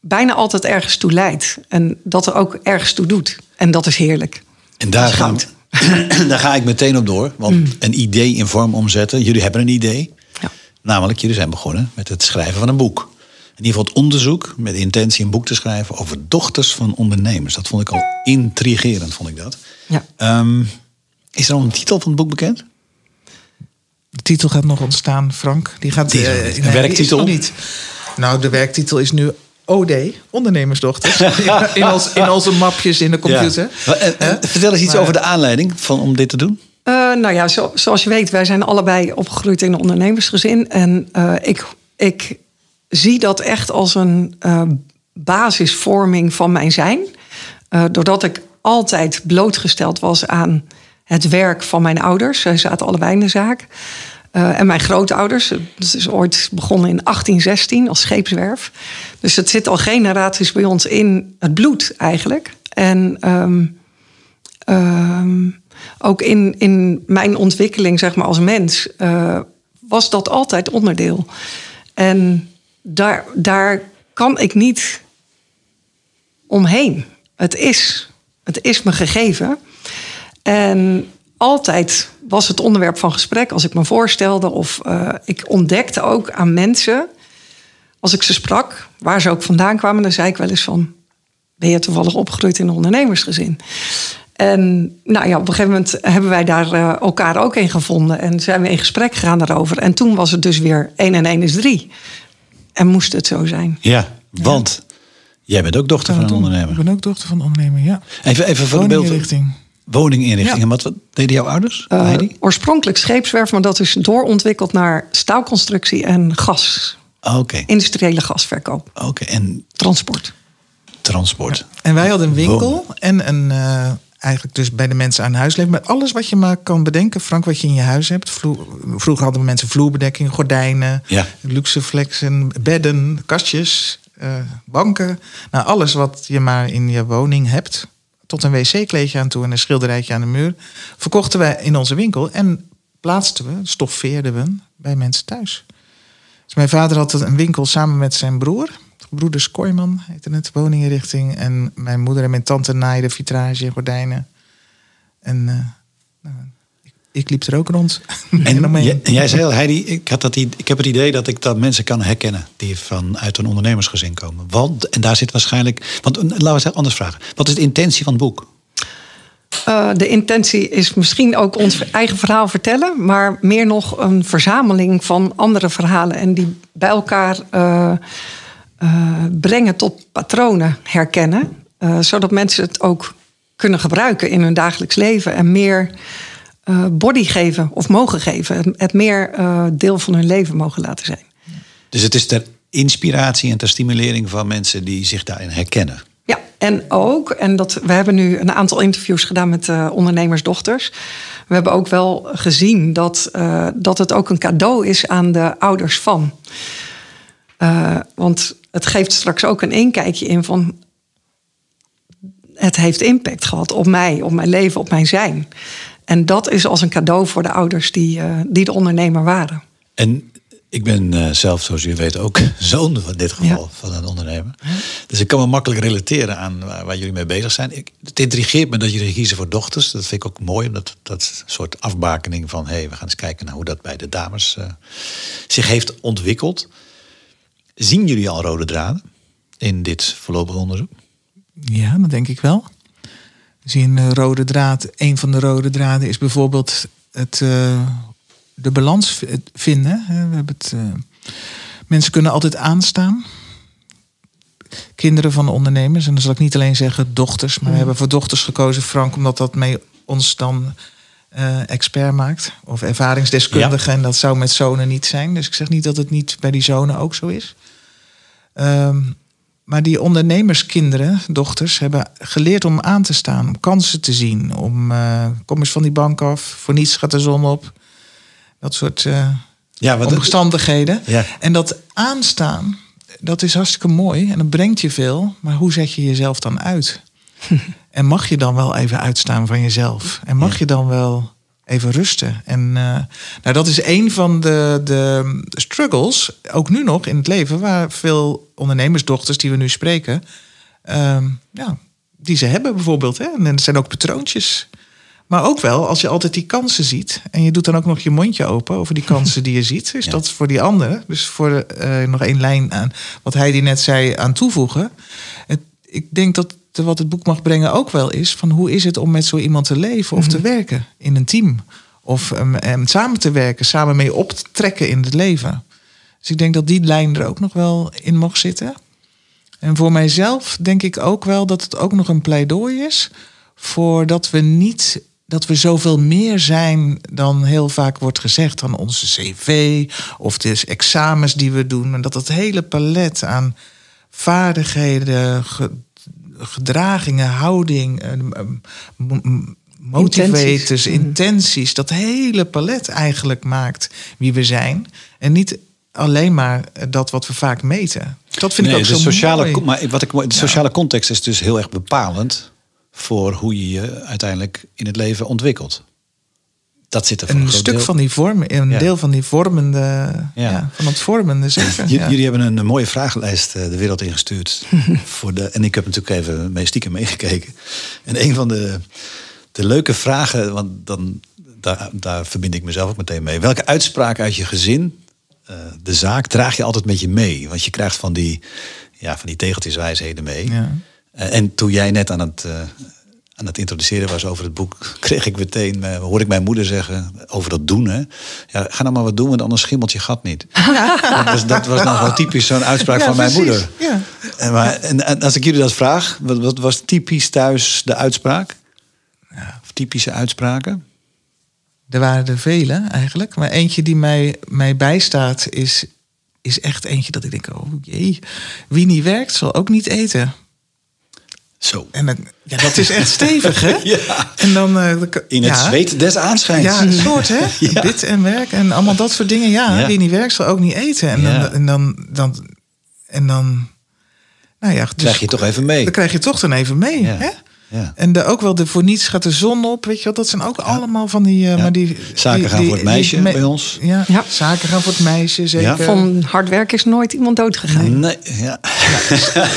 bijna altijd ergens toe leidt en dat er ook ergens toe doet. En dat is heerlijk. En daar, gaan, daar ga ik meteen op door, want mm. een idee in vorm omzetten. Jullie hebben een idee. Ja. Namelijk, jullie zijn begonnen met het schrijven van een boek in ieder geval het onderzoek met de intentie een boek te schrijven over dochters van ondernemers. Dat vond ik al intrigerend, vond ik dat. Ja. Um, is er al een titel van het boek bekend? De titel gaat nog ontstaan, Frank. Die gaat. Die uh, een werktitel? niet. Nou, de werktitel is nu OD, ondernemersdochters. in, ons, in onze mapjes in de computer. Ja. Uh, vertel eens iets over de aanleiding van, om dit te doen. Uh, nou ja, zo, zoals je weet, wij zijn allebei opgegroeid in een ondernemersgezin. En ik, ik zie dat echt als een uh, basisvorming van mijn zijn. Uh, doordat ik altijd blootgesteld was aan het werk van mijn ouders. Zij zaten allebei in de zaak. Uh, en mijn grootouders. Dat is ooit begonnen in 1816 als scheepswerf. Dus het zit al generaties bij ons in het bloed eigenlijk. En um, um, ook in, in mijn ontwikkeling zeg maar, als mens uh, was dat altijd onderdeel. En daar, daar kan ik niet omheen. Het is, het is me gegeven. En altijd was het onderwerp van gesprek als ik me voorstelde. Of uh, ik ontdekte ook aan mensen, als ik ze sprak, waar ze ook vandaan kwamen, dan zei ik wel eens van: Ben je toevallig opgegroeid in een ondernemersgezin? En nou ja, op een gegeven moment hebben wij daar uh, elkaar ook in gevonden en zijn we in gesprek gegaan daarover. En toen was het dus weer 1 en 1 is 3. En moest het zo zijn. Ja, want jij bent ook dochter van een ondernemer. Ik ben ook dochter van een ondernemer, ja. Even, even voor de beeldinrichting. Woninginrichting. En wat, deden jouw ouders? Uh, oorspronkelijk scheepswerf, maar dat is doorontwikkeld naar staalconstructie en gas. Oké. Industriële gasverkoop. Oké, en transport. Transport. En wij hadden een winkel en een, uh, eigenlijk dus bij de mensen aan huis leven. Met alles wat je maar kan bedenken, Frank, wat je in je huis hebt. vroeger hadden mensen vloerbedekking, gordijnen, ja. luxe flexen, bedden, kastjes, uh, banken. Nou, alles wat je maar in je woning hebt. Tot een wc-kleedje aan toe en een schilderijtje aan de muur. Verkochten wij in onze winkel en plaatsten we, stoffeerden we bij mensen thuis. Dus mijn vader had een winkel samen met zijn broer broeders Kooiman heette het, woninginrichting. En mijn moeder en mijn tante naaiden vitrage en gordijnen. En uh, nou, ik, liep er ook rond. En, jij- en jij zei al, Heidi, ik, had dat, ik heb het idee dat ik dat mensen kan herkennen die vanuit een ondernemersgezin komen. Want, en daar zit waarschijnlijk. Want eh, laten we het anders vragen. Wat is de intentie van het boek? Eh, de intentie is misschien ook ons eigen verhaal vertellen, maar meer nog een verzameling van andere verhalen en die bij elkaar eh, eh, brengen tot patronen herkennen, eh, zodat mensen het ook kunnen gebruiken in hun dagelijks leven en meer eh, body geven of mogen geven, het, het meer eh, deel van hun leven mogen laten zijn. Dus het is ter inspiratie en ter stimulering van mensen die zich daarin herkennen. Ja, en ook, en dat, we hebben nu een aantal interviews gedaan met eh, ondernemersdochters. We hebben ook wel gezien dat, dat het ook een cadeau is aan de ouders van. Want het geeft straks ook een inkijkje in van. Het heeft impact gehad op mij, op mijn leven, op mijn zijn. En dat is als een cadeau voor de ouders die, eh, die de ondernemer waren. En ik ben eh, zelf, zoals jullie weten, ook zoon van dit geval Ja. van een ondernemer. Dus ik kan me makkelijk relateren aan waar, waar jullie mee bezig zijn. Ik, het intrigeert me dat jullie kiezen voor dochters. Dat vind ik ook mooi, omdat dat soort afbakening van... hé, hey, we gaan eens kijken naar hoe dat bij de dames eh, zich heeft ontwikkeld. Zien jullie al rode draden in dit voorlopig onderzoek? Ja, dat denk ik wel. Zien een rode draad. Een van de rode draden is bijvoorbeeld het, eh, de balans vinden. hè. We hebben het, eh, mensen kunnen altijd aanstaan. Kinderen van ondernemers, en dan zal ik niet alleen zeggen dochters, maar we hebben voor dochters gekozen, Frank, omdat dat mee ons dan eh, expert maakt. Of ervaringsdeskundige. En dat zou met zonen niet zijn. Dus ik zeg niet dat het niet bij die zonen ook zo is. Ehm, maar die ondernemerskinderen, dochters, hebben geleerd om aan te staan, om kansen te zien, om eh, kom eens van die bank af, voor niets gaat de zon op. Dat soort eh, Ja, omstandigheden. Ja. En dat aanstaan, dat is hartstikke mooi en dat brengt je veel. Maar hoe zet je jezelf dan uit? en mag je dan wel even uitstaan van jezelf? En mag Ja. je dan wel even rusten? En eh, nou, dat is een van de, de struggles, ook nu nog in het leven, waar veel ondernemersdochters die we nu spreken, ehm, ja, die ze hebben bijvoorbeeld. Hè? En er zijn ook patroontjes. Maar ook wel, als je altijd die kansen ziet en je doet dan ook nog je mondje open over die kansen die je ziet, is Ja. dat voor die anderen, dus voor eh, nog één lijn aan wat hij die net zei, aan toevoegen. Het, ik denk dat wat het boek mag brengen ook wel is van hoe is het om met zo iemand te leven of te werken in een team. Of um, um, samen te werken, samen mee op te trekken in het leven. Dus ik denk dat die lijn er ook nog wel in mag zitten. En voor mijzelf denk ik ook wel dat het ook nog een pleidooi is voor dat we niet dat we zoveel meer zijn dan heel vaak wordt gezegd dan onze cv of de examens die we doen. En dat het hele palet aan vaardigheden, gedragingen, houding, eh, motivators, Intenties. intenties, dat hele palet eigenlijk maakt wie we zijn. En niet alleen maar dat wat we vaak meten. Dat vind nee, ik ook de zo sociale, mooi. Maar wat ik, de sociale context is dus heel erg bepalend voor hoe je je uiteindelijk in het leven ontwikkelt. Dat zit er een stuk deel- van die vorm, een Ja. deel van die vormende, ja. van het vormende zeker. J-. Jullie hebben een, een mooie vragenlijst eh, de wereld ingestuurd. voor de, en ik heb natuurlijk even mee stiekem meegekeken. En een van de, de leuke vragen, want dan, daar, daar verbind ik mezelf ook meteen mee. Welke uitspraak uit je gezin, eh, de zaak, draag je altijd met je mee? Want je krijgt van die, ja, van die tegeltjeswijsheden mee. Ja. Eh, en toen jij net aan het, aan het introduceren was over het boek, kreeg ik meteen, eh, hoorde ik mijn moeder zeggen over dat doen. Hè? Ja, ga nou maar wat doen, want anders schimmelt je gat niet. dat, was, dat was nou wel typisch zo'n uitspraak Ja, van mijn precies. moeder. Ja. En, maar, en, en als ik jullie dat vraag, wat, wat was typisch thuis de uitspraak? Of typische uitspraken? Er waren er vele eigenlijk. Maar eentje die mij, mij bijstaat is, is echt eentje dat ik denk, oh jee. Wie niet werkt zal ook niet eten. Zo. En dan, ja, dat is echt stevig hè? Ja. En dan, eh, In het ja. zweet des aanschijns. Ja, een soort hè? Ja. Dit en werk en allemaal dat soort dingen. Ja, wie niet werkt zal ook niet eten. En dan, en dan, dan, en dan nou ja, dus, Krijg je toch even mee. Dan krijg je toch dan even mee. Hè? Ja. En de, ook wel de voor niets gaat de zon op, weet je wel. Dat zijn ook allemaal van die... eh, Ja. maar die Zaken die- gaan die- voor het meisje me- bij ons. Ja, Ja. zaken gaan voor het meisje, zeker. Ja. Van hard werk is nooit iemand dood gegaan. Nee, ja.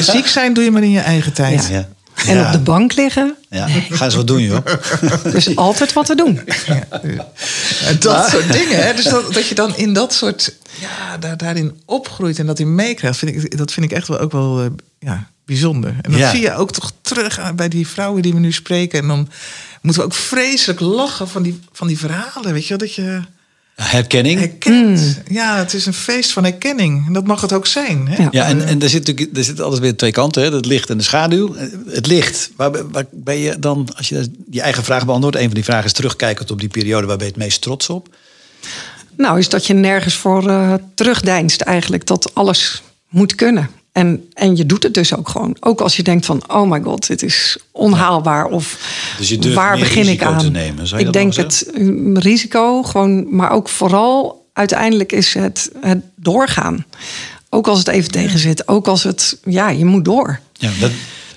Ziek zijn doe je maar in je eigen tijd. ja. En Ja. op de bank liggen. Ja, ga eens wat doen, joh. Dus altijd wat te doen. En dat soort dingen. Hè? Dus dat, dat je dan in dat soort. Ja, daar, daarin opgroeit en dat in meekrijgt. Vind ik, dat vind ik echt wel ook wel eh, ja, bijzonder. En dat Ja. zie je ook toch terug bij die vrouwen die we nu spreken. En dan moeten we ook vreselijk lachen van die, van die verhalen. Weet je wel, dat je Herkenning. herkent. Ja, het is een feest van herkenning. En dat mag het ook zijn. Hè? Ja. Ja, en, en er zit natuurlijk er zit altijd weer twee kanten, hè? het licht en de schaduw. Het licht, waar, ben- waar ben je dan, als je je eigen vraag beantwoordt, een van die vragen is terugkijkend op die periode, waar ben je het meest trots op? Nou, is dat je nergens voor eh, terugdeinst eigenlijk. Dat alles moet kunnen. En, en je doet het dus ook gewoon. Ook als je denkt van, oh my god, dit is onhaalbaar. Of Dus je durft waar begin ik aan? te nemen, zou je ik denk het mm, risico, gewoon, maar ook vooral uiteindelijk is het, het doorgaan. Ook als het even tegen zit. Ook als het, ja, je moet door. Ja, dat,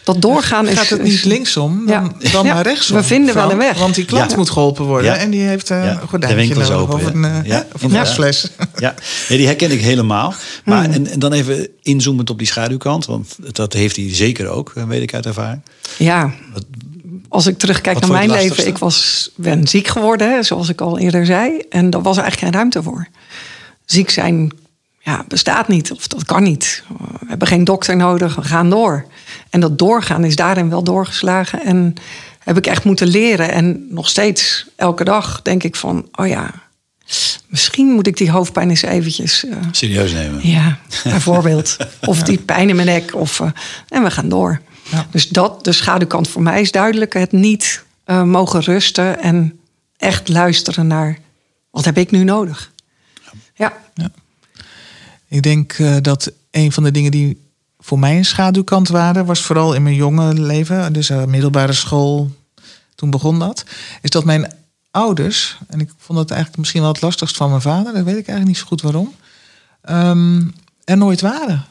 Dat doorgaan is... Gaat het niet linksom, dan, Ja. dan Ja, maar rechtsom. we vinden wel Van- een weg. Want die klant Ja. moet geholpen worden. Ja. En die heeft eh, Ja, een gordijntje nodig. open, Of ja. een, eh, Ja, hè, of een wasfles. ja, nee, die herken ik helemaal. Maar en, en dan even inzoomend op die schaduwkant, want dat heeft hij zeker ook, eh, weet ik uit ervaring. Ja, als ik terugkijk naar mijn leven, ik was, ben ziek geworden, hè, zoals ik al eerder zei. En daar was eigenlijk geen ruimte voor. Ziek zijn ja, bestaat niet, of dat kan niet. We hebben geen dokter nodig, we gaan door. En dat doorgaan is daarin wel doorgeslagen. En heb ik echt moeten leren. En nog steeds, elke dag, denk ik van, oh ja, misschien moet ik die hoofdpijn eens eventjes... eh, Serieus nemen. ja, bijvoorbeeld. of die pijn in mijn nek. Of, eh, en we gaan door. Ja. Dus dat, de schaduwkant voor mij is duidelijk. Het niet eh, mogen rusten en echt luisteren naar... wat heb ik nu nodig? Ja, Ik denk eh, dat een van de dingen die voor mij een schaduwkant waren, was vooral in mijn jonge leven, dus eh, middelbare school, toen begon dat, is dat mijn ouders, en ik vond dat eigenlijk misschien wel het lastigst van mijn vader, dat weet ik eigenlijk niet zo goed waarom, ehm, er nooit waren.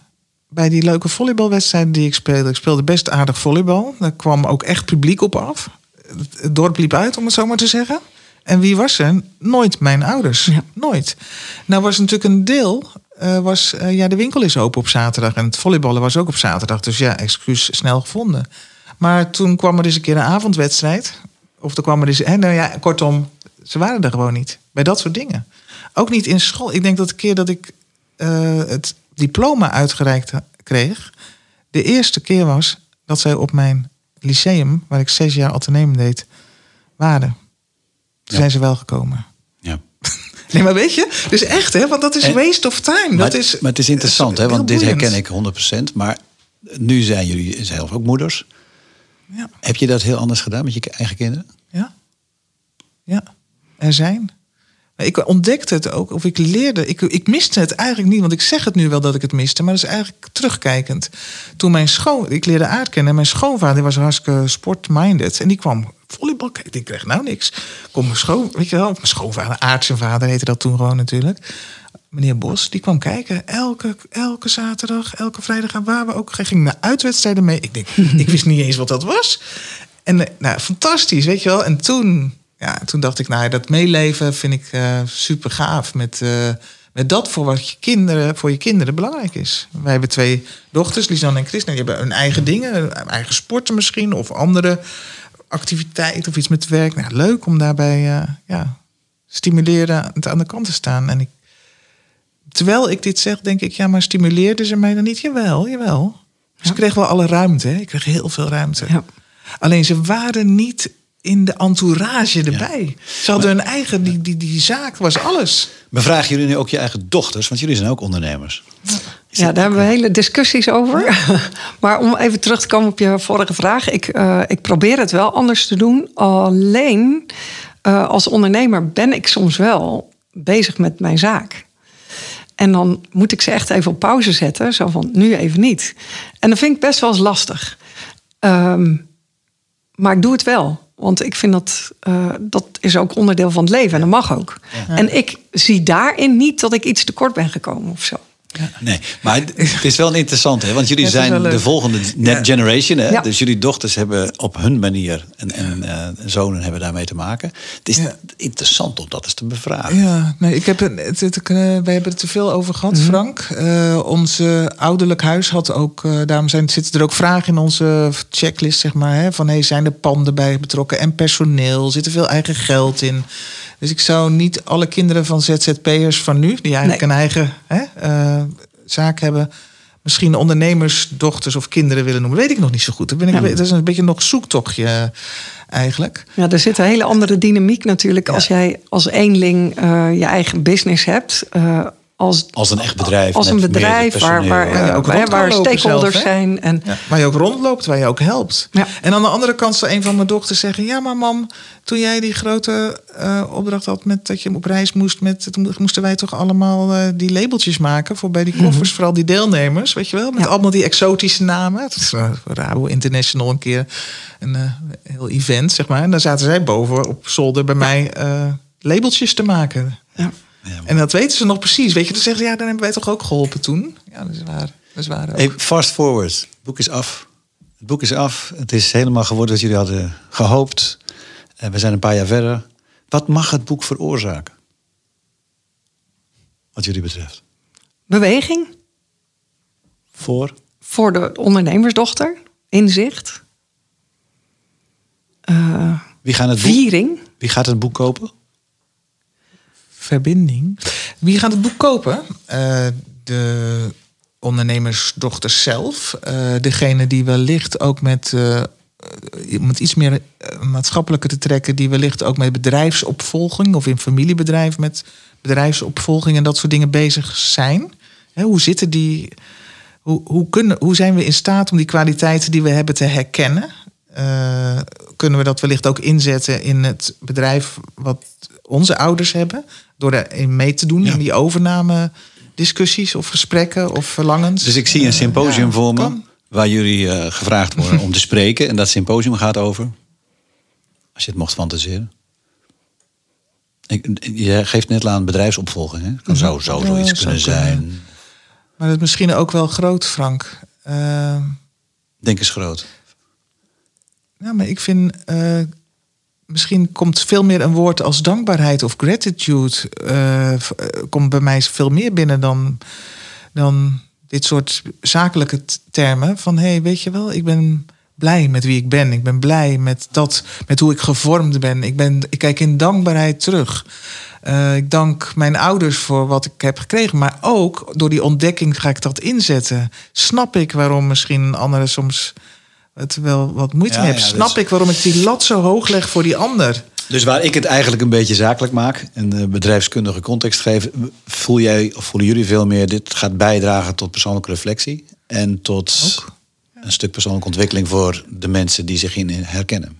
Bij die leuke volleybalwedstrijden die ik speelde, ik speelde best aardig volleybal, daar kwam ook echt publiek op af. Het- Het dorp liep uit, om het zo maar te zeggen. En wie was er? Nooit mijn ouders. Ja. Nooit. Nou was natuurlijk een deel, eh, was, eh, ja, de winkel is open op zaterdag. En het volleyballen was ook op zaterdag. Dus ja, excuus snel gevonden. Maar toen kwam er eens een keer een avondwedstrijd. Of er kwam er eens, hè, nou ja, kortom, ze waren er gewoon niet. Bij dat soort dingen. Ook niet in school. Ik denk dat de keer dat ik eh, het diploma uitgereikt kreeg, de eerste keer was dat zij op mijn lyceum, waar ik zes jaar ateneum deed, waren. Toen Ja. zijn ze wel gekomen. Nee, maar weet je, dus echt, hè, want dat is En- waste of time. Maar, Dat is, maar het is interessant, hè, want dit herken ik 100%. Maar nu zijn jullie zelf ook moeders. Ja, Heb je dat heel anders gedaan met je eigen kinderen? ja, ja, er zijn. Ik ontdekte het ook, of ik leerde. Ik, ik miste het eigenlijk niet, want ik zeg het nu wel dat ik het miste, maar dat is eigenlijk terugkijkend. Toen mijn schoon, ik leerde aard kennen en mijn schoonvader was hartstikke sportminded en die kwam volleybal kijken. Ik kreeg nou niks. Kom mijn schoon, weet je wel, mijn schoonvader, aard zijn vader heette dat toen gewoon natuurlijk. Meneer Bos, die kwam kijken elke, elke zaterdag, elke vrijdag en waar we ook. Hij ging naar uitwedstrijden mee. Ik denk, ik wist niet eens wat dat was. En eh, nou, fantastisch, weet je wel. En toen, ja, toen dacht ik, nou, dat meeleven vind ik eh, super gaaf. Met, eh, met dat voor wat je kinderen, voor je kinderen belangrijk is. Wij hebben twee dochters, Lisanne en Christina. Die hebben hun eigen dingen, hun eigen sporten misschien. Of andere activiteiten of iets met werk. Nou, leuk om daarbij eh, ja, stimuleren aan de kant te staan. En ik, terwijl ik dit zeg, denk ik, ja, maar stimuleerden ze mij dan niet? Jawel, jawel. Ze kregen wel alle ruimte. Hè? Ik kreeg heel veel ruimte. Ja. Alleen ze waren niet in de entourage erbij. Ze hadden hun eigen, die, die, die zaak was alles. Bevragen jullie nu ook je eigen dochters? Want jullie zijn ook ondernemers. Ja, daar hebben we hele discussies over. maar om even terug te komen op je vorige vraag. Ik, eh, ik probeer het wel anders te doen. Alleen eh, als ondernemer ben ik soms wel bezig met mijn zaak. En dan moet ik ze echt even op pauze zetten. Zo van, nu even niet. En dat vind ik best wel eens lastig. Ehm, maar ik doe het wel. Want ik vind dat, eh, dat is ook onderdeel van het leven. En dat mag ook. En ik zie daarin niet dat ik iets tekort ben gekomen of zo. Nee, maar het is wel interessant, hè? want jullie zijn de volgende net generation. Hè? Ja. Dus jullie dochters hebben op hun manier en, en eh, zonen hebben daarmee te maken. Het is Ja. interessant om dat eens te bevragen. Ja, nee, ik heb het, het, het- eh, wij hebben het te veel over gehad, Frank. Eh, onze ouderlijk huis had ook, daarom zijn, zitten er ook vragen in onze checklist, zeg maar. Hè, van hey, zijn er panden bij betrokken en personeel? Zit er veel eigen geld in? Dus ik zou niet alle kinderen van ZZP'ers van nu, die eigenlijk Nee. een eigen hè, eh, zaak hebben, misschien ondernemers, dochters of kinderen willen noemen. Weet ik nog niet zo goed. Dat, ben ik, Ja. dat is een beetje nog zoektochtje eh, eigenlijk. Ja, er zit een hele andere dynamiek natuurlijk als jij als eenling eh, je eigen business hebt. Als, Als een echt bedrijf. als met een bedrijf waar, waar, personeel. Ja, eh, waar, waar stakeholders zelf, zijn. En, Ja, waar je ook rondloopt, waar je ook helpt. Ja. En aan de andere kant zou een van mijn dochters zeggen... ja, maar mam, toen jij die grote eh, opdracht had... Met, dat je op reis moest, met, toen moesten wij toch allemaal eh, die labeltjes maken... voor bij die koffers, vooral die deelnemers, weet je wel? Met Ja. allemaal die exotische namen. Het is uh, Rabo International een keer een heel event, zeg maar. En daar zaten zij boven op zolder bij mij eh, labeltjes te maken. ja. Ja, En dat weten ze nog precies, weet je. Dan zeggen ze, ja, dan hebben wij toch ook geholpen toen? Ja, dat is waar. Dat is waar ook. Hey, fast forward. Het boek is af. Het boek is af. Het is helemaal geworden wat jullie hadden gehoopt. En we zijn een paar jaar verder. Wat mag het boek veroorzaken? Wat jullie betreft. Beweging Voor? voor de ondernemersdochter, inzicht, eh, Wie, gaan het boek, viering. wie gaat het boek kopen? Verbinding. Wie gaat het boek kopen? Eh, de ondernemersdochter zelf. Eh, degene die wellicht ook met, eh, om het iets meer maatschappelijker te trekken, die wellicht ook met bedrijfsopvolging of in familiebedrijf met bedrijfsopvolging en dat soort dingen bezig zijn. Hoe zitten die? Hoe, hoe, kunnen, hoe zijn we in staat om die kwaliteiten die we hebben te herkennen? Kunnen we dat wellicht ook inzetten in het bedrijf wat onze ouders hebben? Door daarin mee te doen Ja. in die overname discussies of gesprekken of verlangens. Dus ik zie een symposium voor me. Waar jullie eh, gevraagd worden om te spreken. En dat symposium gaat over. Als je het mocht fantaseren. Ik, je geeft net aan bedrijfsopvolging. Hè? Kan zo, zo Ja, zoiets kunnen kunnen. zijn. Maar dat is misschien ook wel groot, Frank. Eh, Denk eens groot. Nou, maar ik vind. eh, misschien komt veel meer een woord als dankbaarheid of gratitude. eh, eh, komt bij mij veel meer binnen dan, dan dit soort zakelijke termen. Van hé, hey, weet je wel, ik ben blij met wie ik ben. Ik ben blij met, dat, met hoe ik gevormd ben. Ik, ben, ik kijk in dankbaarheid terug. Eh, ik dank mijn ouders voor wat ik heb gekregen. Maar ook door die ontdekking ga ik dat inzetten. Snap ik waarom misschien anderen soms het wel wat moeite mee dat Snap is- ik waarom ik die lat zo hoog leg voor die ander. Dus waar ik het eigenlijk een beetje zakelijk maak. En de bedrijfskundige context geef. Voel jij of voelen jullie veel meer. Dit gaat bijdragen tot persoonlijke reflectie. En tot Ook. een stuk persoonlijke ontwikkeling voor de mensen die zich in herkennen.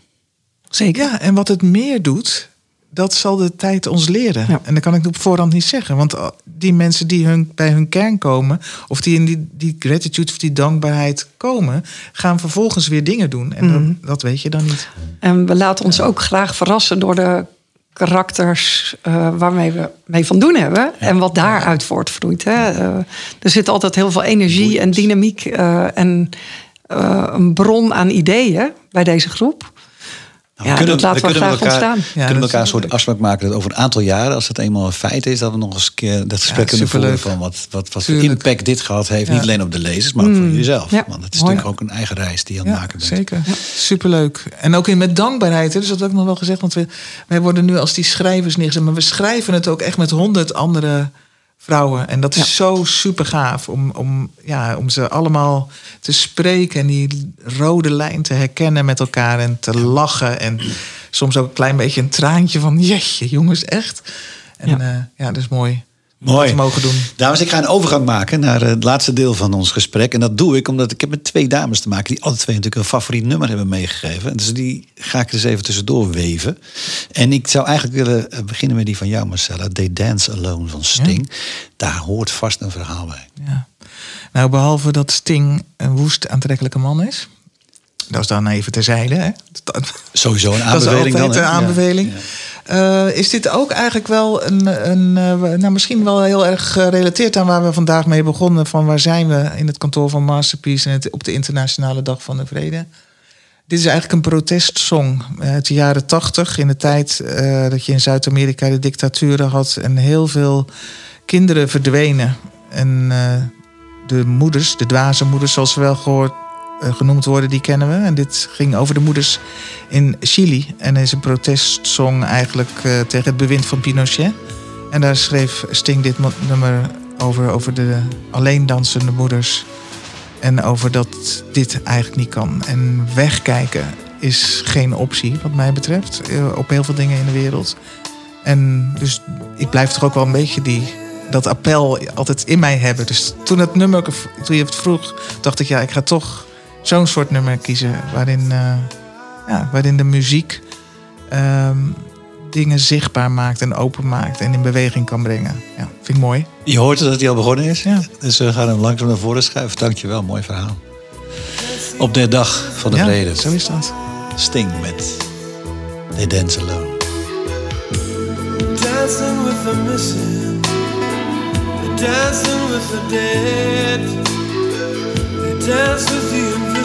Zeker. Ja, en wat het meer doet, dat zal de tijd ons leren. Ja. En dat kan ik op voorhand niet zeggen. Want uh, die mensen die hun, bij hun kern komen, of die in die, die gratitude of die dankbaarheid komen, gaan vervolgens weer dingen doen. En Mhm. dat, dat weet je dan niet. En we laten ons ook graag verrassen door de karakters eh, waarmee we mee van doen hebben. En wat daaruit voortvloeit. Hè. Eh, er zit altijd heel veel energie en dynamiek eh, en eh, een bron aan ideeën bij deze groep. Nou, Ja, dat laten we graag elkaar, ontstaan. We Ja, kunnen dat elkaar een soort leuk. afspraak maken dat over een aantal jaren, als het eenmaal een feit is, dat we nog eens een keer dat gesprek kunnen voeren van wat, wat, wat voor impact dit gehad heeft. Ja. Niet alleen op de lezers, maar ook voor jezelf. Ja, Want het is natuurlijk ook een eigen reis die je aan het Ja, maken bent. zeker. Superleuk. En ook in met dankbaarheid. Hè? Dus dat heb ik nog wel gezegd. Want we, wij worden nu als die schrijvers neergezet. Maar we schrijven het ook echt met honderd andere vrouwen. En dat is Ja. zo super gaaf. Om, om, ja, om ze allemaal te spreken. En die rode lijn te herkennen met elkaar. En te lachen. En soms ook een klein beetje een traantje van... Jeetje, jongens, echt. En Ja. ja dat is mooi. Mooi. mogen doen. Dames, ik ga een overgang maken naar eh, het laatste deel van ons gesprek. En dat doe ik omdat ik heb met twee dames te maken... die alle twee natuurlijk een favoriet nummer hebben meegegeven. Dus die ga ik er eens even tussendoor weven. En ik zou eigenlijk willen eh, beginnen met die van jou, Marcella. They Dance Alone van Sting. Daar hoort vast een verhaal bij. Ja. Nou, behalve dat Sting een woest aantrekkelijke man is. Dat is dan even terzijde. Hè? Sowieso een Dat is aanbeveling altijd dan. een aanbeveling. Ja. Eh, is dit ook eigenlijk wel een, een eh, nou misschien wel heel erg gerelateerd aan waar we vandaag mee begonnen? Van waar zijn we in het kantoor van Masterpiece en het, op de Internationale Dag van de Vrede? Dit is eigenlijk een protestsong uit de jaren tachtig, in de tijd eh, dat je in Zuid-Amerika de dictaturen had en heel veel kinderen verdwenen. En de moeders, de dwaze moeders zoals ze wel gehoord, eh, genoemd worden, die kennen we. En dit ging over de moeders in Chili. En is een protestsong eigenlijk eh, tegen het bewind van Pinochet. En daar schreef Sting dit nummer over, over de alleen dansende moeders. En over dat dit eigenlijk niet kan. En wegkijken is geen optie, wat mij betreft, eh, op heel veel dingen in de wereld. En dus ik blijf toch ook wel een beetje die, dat appel altijd in mij hebben. Dus toen, het nummer, toen je het vroeg, dacht ik, ja, ik ga toch zo'n soort nummer kiezen. Waarin, eh, ja, waarin de muziek ehm, dingen zichtbaar maakt en open maakt en in beweging kan brengen. Ja, vind ik mooi. Je hoort dat hij al begonnen is. Ja. Dus we gaan hem langzaam naar voren schuiven. Dankjewel, mooi verhaal. Op de dag van de ja, vrede. zo is dat. Sting met They Dance Alone. Dancing with the missing, dancing with the dead. They dance with the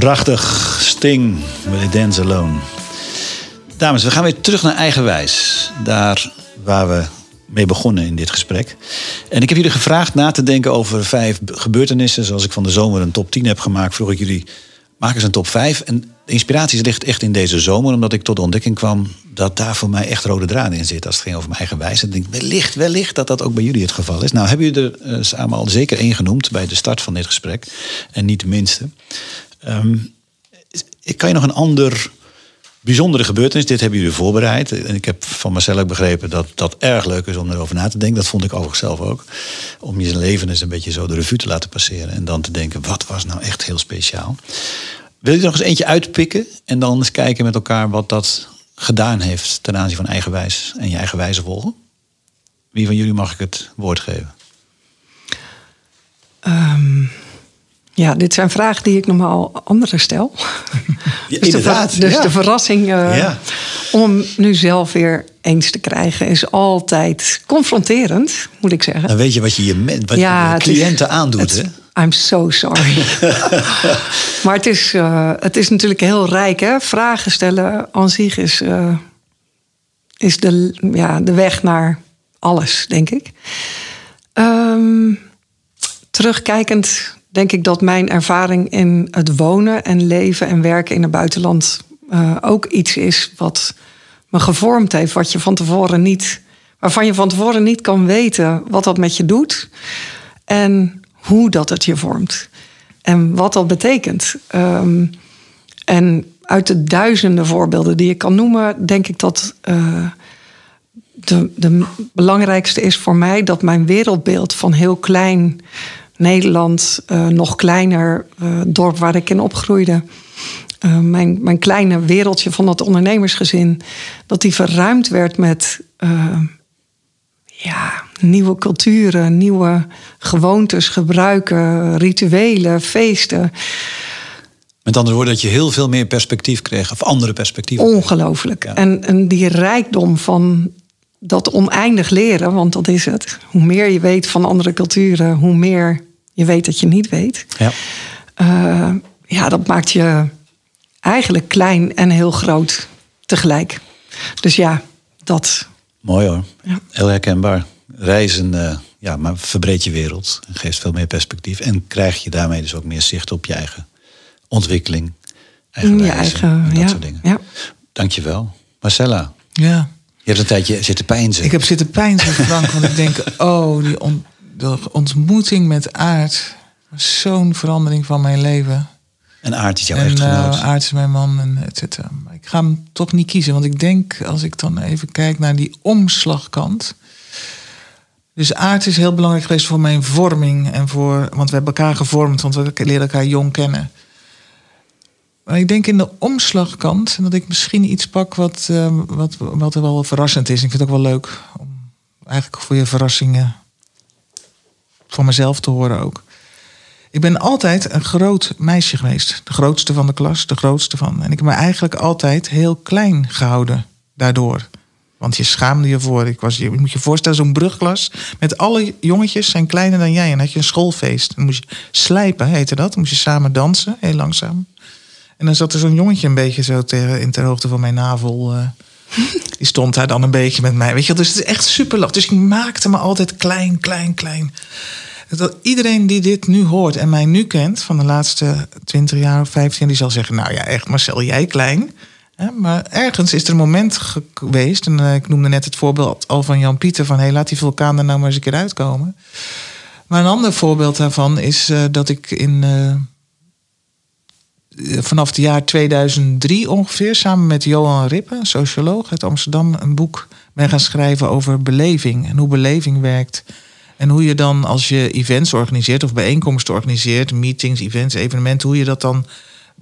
Prachtig. Sting met Dance Alone. Dames, we gaan weer terug naar eigenwijs. Daar waar we mee begonnen in dit gesprek. En ik heb jullie gevraagd na te denken over vijf gebeurtenissen. Zoals ik van de zomer een top 10 heb gemaakt, vroeg ik jullie... maak eens een top 5. En de inspiratie ligt echt in deze zomer... omdat ik tot de ontdekking kwam dat daar voor mij echt rode draden in zitten... als het ging over mijn eigen wijze. Ik denk, wellicht, wellicht dat dat ook bij jullie het geval is. Nou, hebben jullie er eh, samen al zeker één genoemd... bij de start van dit gesprek. En niet de minste. Ehm, ik kan je nog een ander bijzondere gebeurtenis. Dit hebben jullie voorbereid. En ik heb van Marcel ook begrepen dat dat erg leuk is om erover na te denken. Dat vond ik overigens zelf ook. Om je leven eens een beetje zo de revue te laten passeren. En dan te denken, wat was nou echt heel speciaal? Wil je nog eens eentje uitpikken? En dan eens kijken met elkaar wat dat gedaan heeft ten aanzien van eigenwijs en je eigen wijze volgen? Wie van jullie mag ik het woord geven? Ehm, ja, dit zijn vragen die ik normaal anderen stel. Ja, dus de, inderdaad, dus ja. de verrassing eh, Ja. om hem nu zelf weer eens te krijgen is altijd confronterend, moet ik zeggen. Dan weet je wat je je, men- wat Ja, je is- cliënten aandoet. hè? I'm so sorry. maar het is, eh, het is natuurlijk heel rijk. Hè? Vragen stellen aan zich is, eh, is de, ja, de weg naar alles, denk ik. Ehm, terugkijkend denk ik dat mijn ervaring in het wonen en leven en werken in het buitenland eh, ook iets is wat me gevormd heeft, wat je van tevoren niet, waarvan je van tevoren niet kan weten wat dat met je doet en hoe dat het je vormt en wat dat betekent. Ehm, en uit de duizenden voorbeelden die ik kan noemen, denk ik dat eh, de, de belangrijkste is voor mij dat mijn wereldbeeld van heel klein Nederland, eh, nog kleiner eh, dorp waar ik in opgroeide. eh, mijn, mijn kleine wereldje van dat ondernemersgezin, dat die verruimd werd met ja, nieuwe culturen, nieuwe gewoontes, gebruiken, rituelen, feesten. Met andere woorden, dat je heel veel meer perspectief kreeg. Of andere perspectieven. Ongelooflijk. Ja. En, en die rijkdom van dat oneindig leren, want dat is het. Hoe meer je weet van andere culturen, hoe meer je weet dat je niet weet. Ja. Eh, ja, dat maakt je eigenlijk klein en heel groot tegelijk. Dus ja, dat. Mooi hoor. Ja. Heel herkenbaar. Reizen eh, ja, maar verbreedt je wereld. En geeft veel meer perspectief. En krijg je daarmee dus ook meer zicht op je eigen ontwikkeling. Eigen je wijze eigen. en dat ja, soort dingen. ja. Dankjewel. Marcella, Ja. je hebt een tijdje zitten pijnzen. Ik heb zitten pijnzen, Frank, want ik denk, oh, die on- de ontmoeting met Aard was zo'n verandering van mijn leven. En Aard is jouw en echtgenoot. eh, Aard is mijn man en et cetera. Ik ga hem toch niet kiezen, want ik denk, als ik dan even kijk naar die omslagkant. Dus Aard is heel belangrijk geweest voor mijn vorming en voor, want we hebben elkaar gevormd, want we leren elkaar jong kennen. Maar ik denk in de omslagkant dat ik misschien iets pak wat, eh, wat, wat wel verrassend is. Ik vind het ook wel leuk om eigenlijk voor je verrassingen voor mezelf te horen ook. Ik ben altijd een groot meisje geweest. De grootste van de klas, de grootste van. En ik heb me eigenlijk altijd heel klein gehouden daardoor. Want je schaamde je voor. Ik was, je moet je voorstellen, zo'n brugklas. Met alle jongetjes zijn kleiner dan jij. En dan had je een schoolfeest. Dan moest je slijpen, heette dat. Dan moest je samen dansen, heel langzaam. En dan zat er zo'n jongetje een beetje zo ter, in ter hoogte van mijn navel. eh. Die stond daar dan een beetje met mij. Weet je, dus het is echt super. Dus ik maakte me altijd klein, klein, klein. Dat iedereen die dit nu hoort en mij nu kent, van de laatste 20 jaar of 15 jaar, die zal zeggen: Nou ja, echt Marcel, jij klein. Maar ergens is er een moment ge- geweest, en eh, ik noemde net het voorbeeld al van Jan Pieter: van hey, laat die vulkaan er nou maar eens een keer uitkomen. Maar een ander voorbeeld daarvan is eh, dat ik in. eh, vanaf het jaar 2003 ongeveer, samen met Johan Rippe, socioloog uit Amsterdam, een boek ben gaan schrijven over beleving en hoe beleving werkt. En hoe je dan, als je events organiseert of bijeenkomsten organiseert, meetings, events, evenementen, hoe je dat dan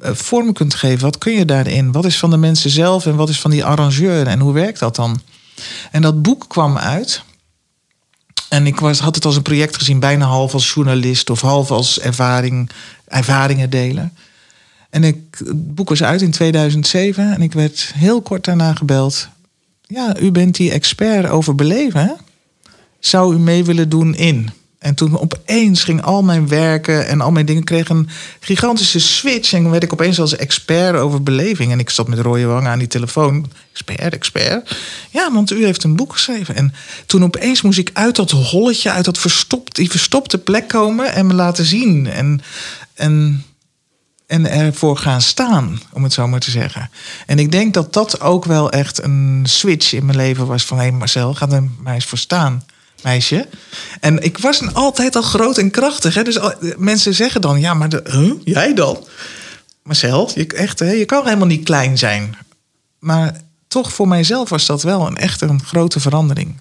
eh, vorm kunt geven. Wat kun je daarin? Wat is van de mensen zelf en wat is van die arrangeur en hoe werkt dat dan? En dat boek kwam uit. En ik was, had het als een project gezien, bijna half als journalist of half als ervaring, ervaringen delen. En ik, het boek was uit in 2007 en ik werd heel kort daarna gebeld. Ja, u bent die expert over beleven, hè? Zou u mee willen doen in? En toen opeens ging al mijn werken en al mijn dingen kregen een gigantische switch. En werd ik opeens als expert over beleving. En ik zat met rode wangen aan die telefoon. Expert, expert. Ja, want u heeft een boek geschreven. En toen opeens moest ik uit dat holletje, uit dat verstopt, die verstopte plek komen en me laten zien. En, en en ervoor gaan staan, om het zo maar te zeggen. En ik denk dat dat ook wel echt een switch in mijn leven was van... hé hey Marcel, ga er maar eens voor staan, meisje. En ik was altijd al groot en krachtig. Hè? Dus al- mensen zeggen dan, ja, maar de, jij dan? Marcel, je, echt, hè? je kan helemaal niet klein zijn. Maar toch voor mijzelf was dat wel een, echt een grote verandering.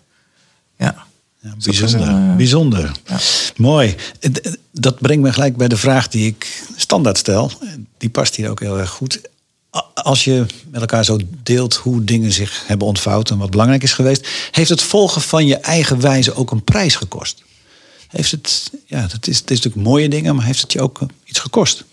Ja. Ja, bijzonder. eh, bijzonder. ja. Mooi. Eh, Dat brengt me gelijk bij de vraag die ik standaard stel. Die past hier ook heel erg goed. Als je met elkaar zo deelt hoe dingen zich hebben ontvouwd en wat belangrijk is geweest, heeft het volgen van je eigen wijze ook een prijs gekost? Heeft het, ja, dat is, het is natuurlijk mooie dingen, maar heeft het je ook eh, iets gekost?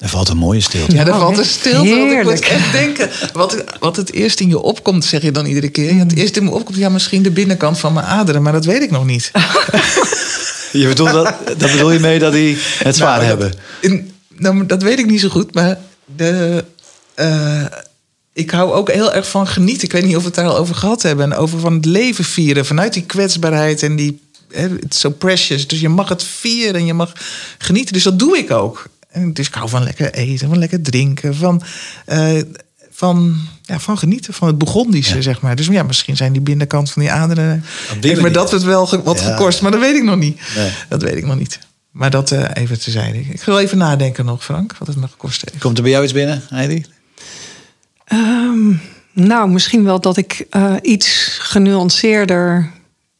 Er valt een mooie stilte. Ja, daar Oh, valt een stilte. Want ik moet heerlijk. echt denken. Wat, wat het eerst in je opkomt, zeg je dan iedere keer. Ja, het eerst in me opkomt, ja, misschien de binnenkant van mijn aderen. Maar dat weet ik nog niet. Je bedoelt dat, dat bedoel je mee dat die het zwaar Nou, hebben? Dat, in, nou, dat weet ik niet zo goed. Maar de, eh, ik hou ook heel erg van genieten. Ik weet niet of we het daar al over gehad hebben. En over van het leven vieren. Vanuit die kwetsbaarheid en die... Het is so precious. Dus je mag het vieren en je mag genieten. Dus dat doe ik ook. En dus ik hou van lekker eten, van lekker drinken, van, eh, van, ja, van genieten, van het Burgondische, zeg maar. Dus ja, misschien zijn die binnenkant van die aderen... Op die Heeft me manier. dat het wel ge- wat Ja. gekost, maar dat weet ik nog niet. Nee. Dat weet ik nog niet. Maar dat eh, even tezijde. Ik ga wel even nadenken nog, Frank, wat het me gekost heeft. Komt er bij jou iets binnen, Heidi? Ehm, nou, misschien wel dat ik eh, iets genuanceerder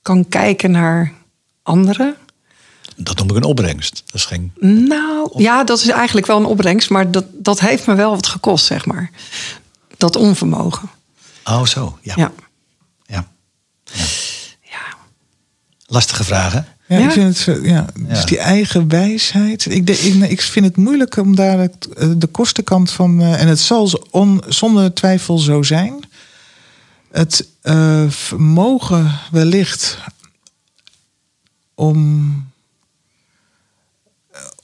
kan kijken naar anderen. Dat noem ik een opbrengst. Dat is geen... Nou, ja, dat is eigenlijk wel een opbrengst, maar dat, dat heeft me wel wat gekost, zeg maar. Dat onvermogen. Oh, zo. Ja. Ja. ja. ja. Lastige vragen. Ja, Ja? ik vind het, eh, ja, dus Ja. die eigen wijsheid. Ik, de, ik, ik vind het moeilijk om daar het, eh, de kostenkant van. eh, en het zal on, zonder twijfel zo zijn. Het eh, vermogen wellicht om.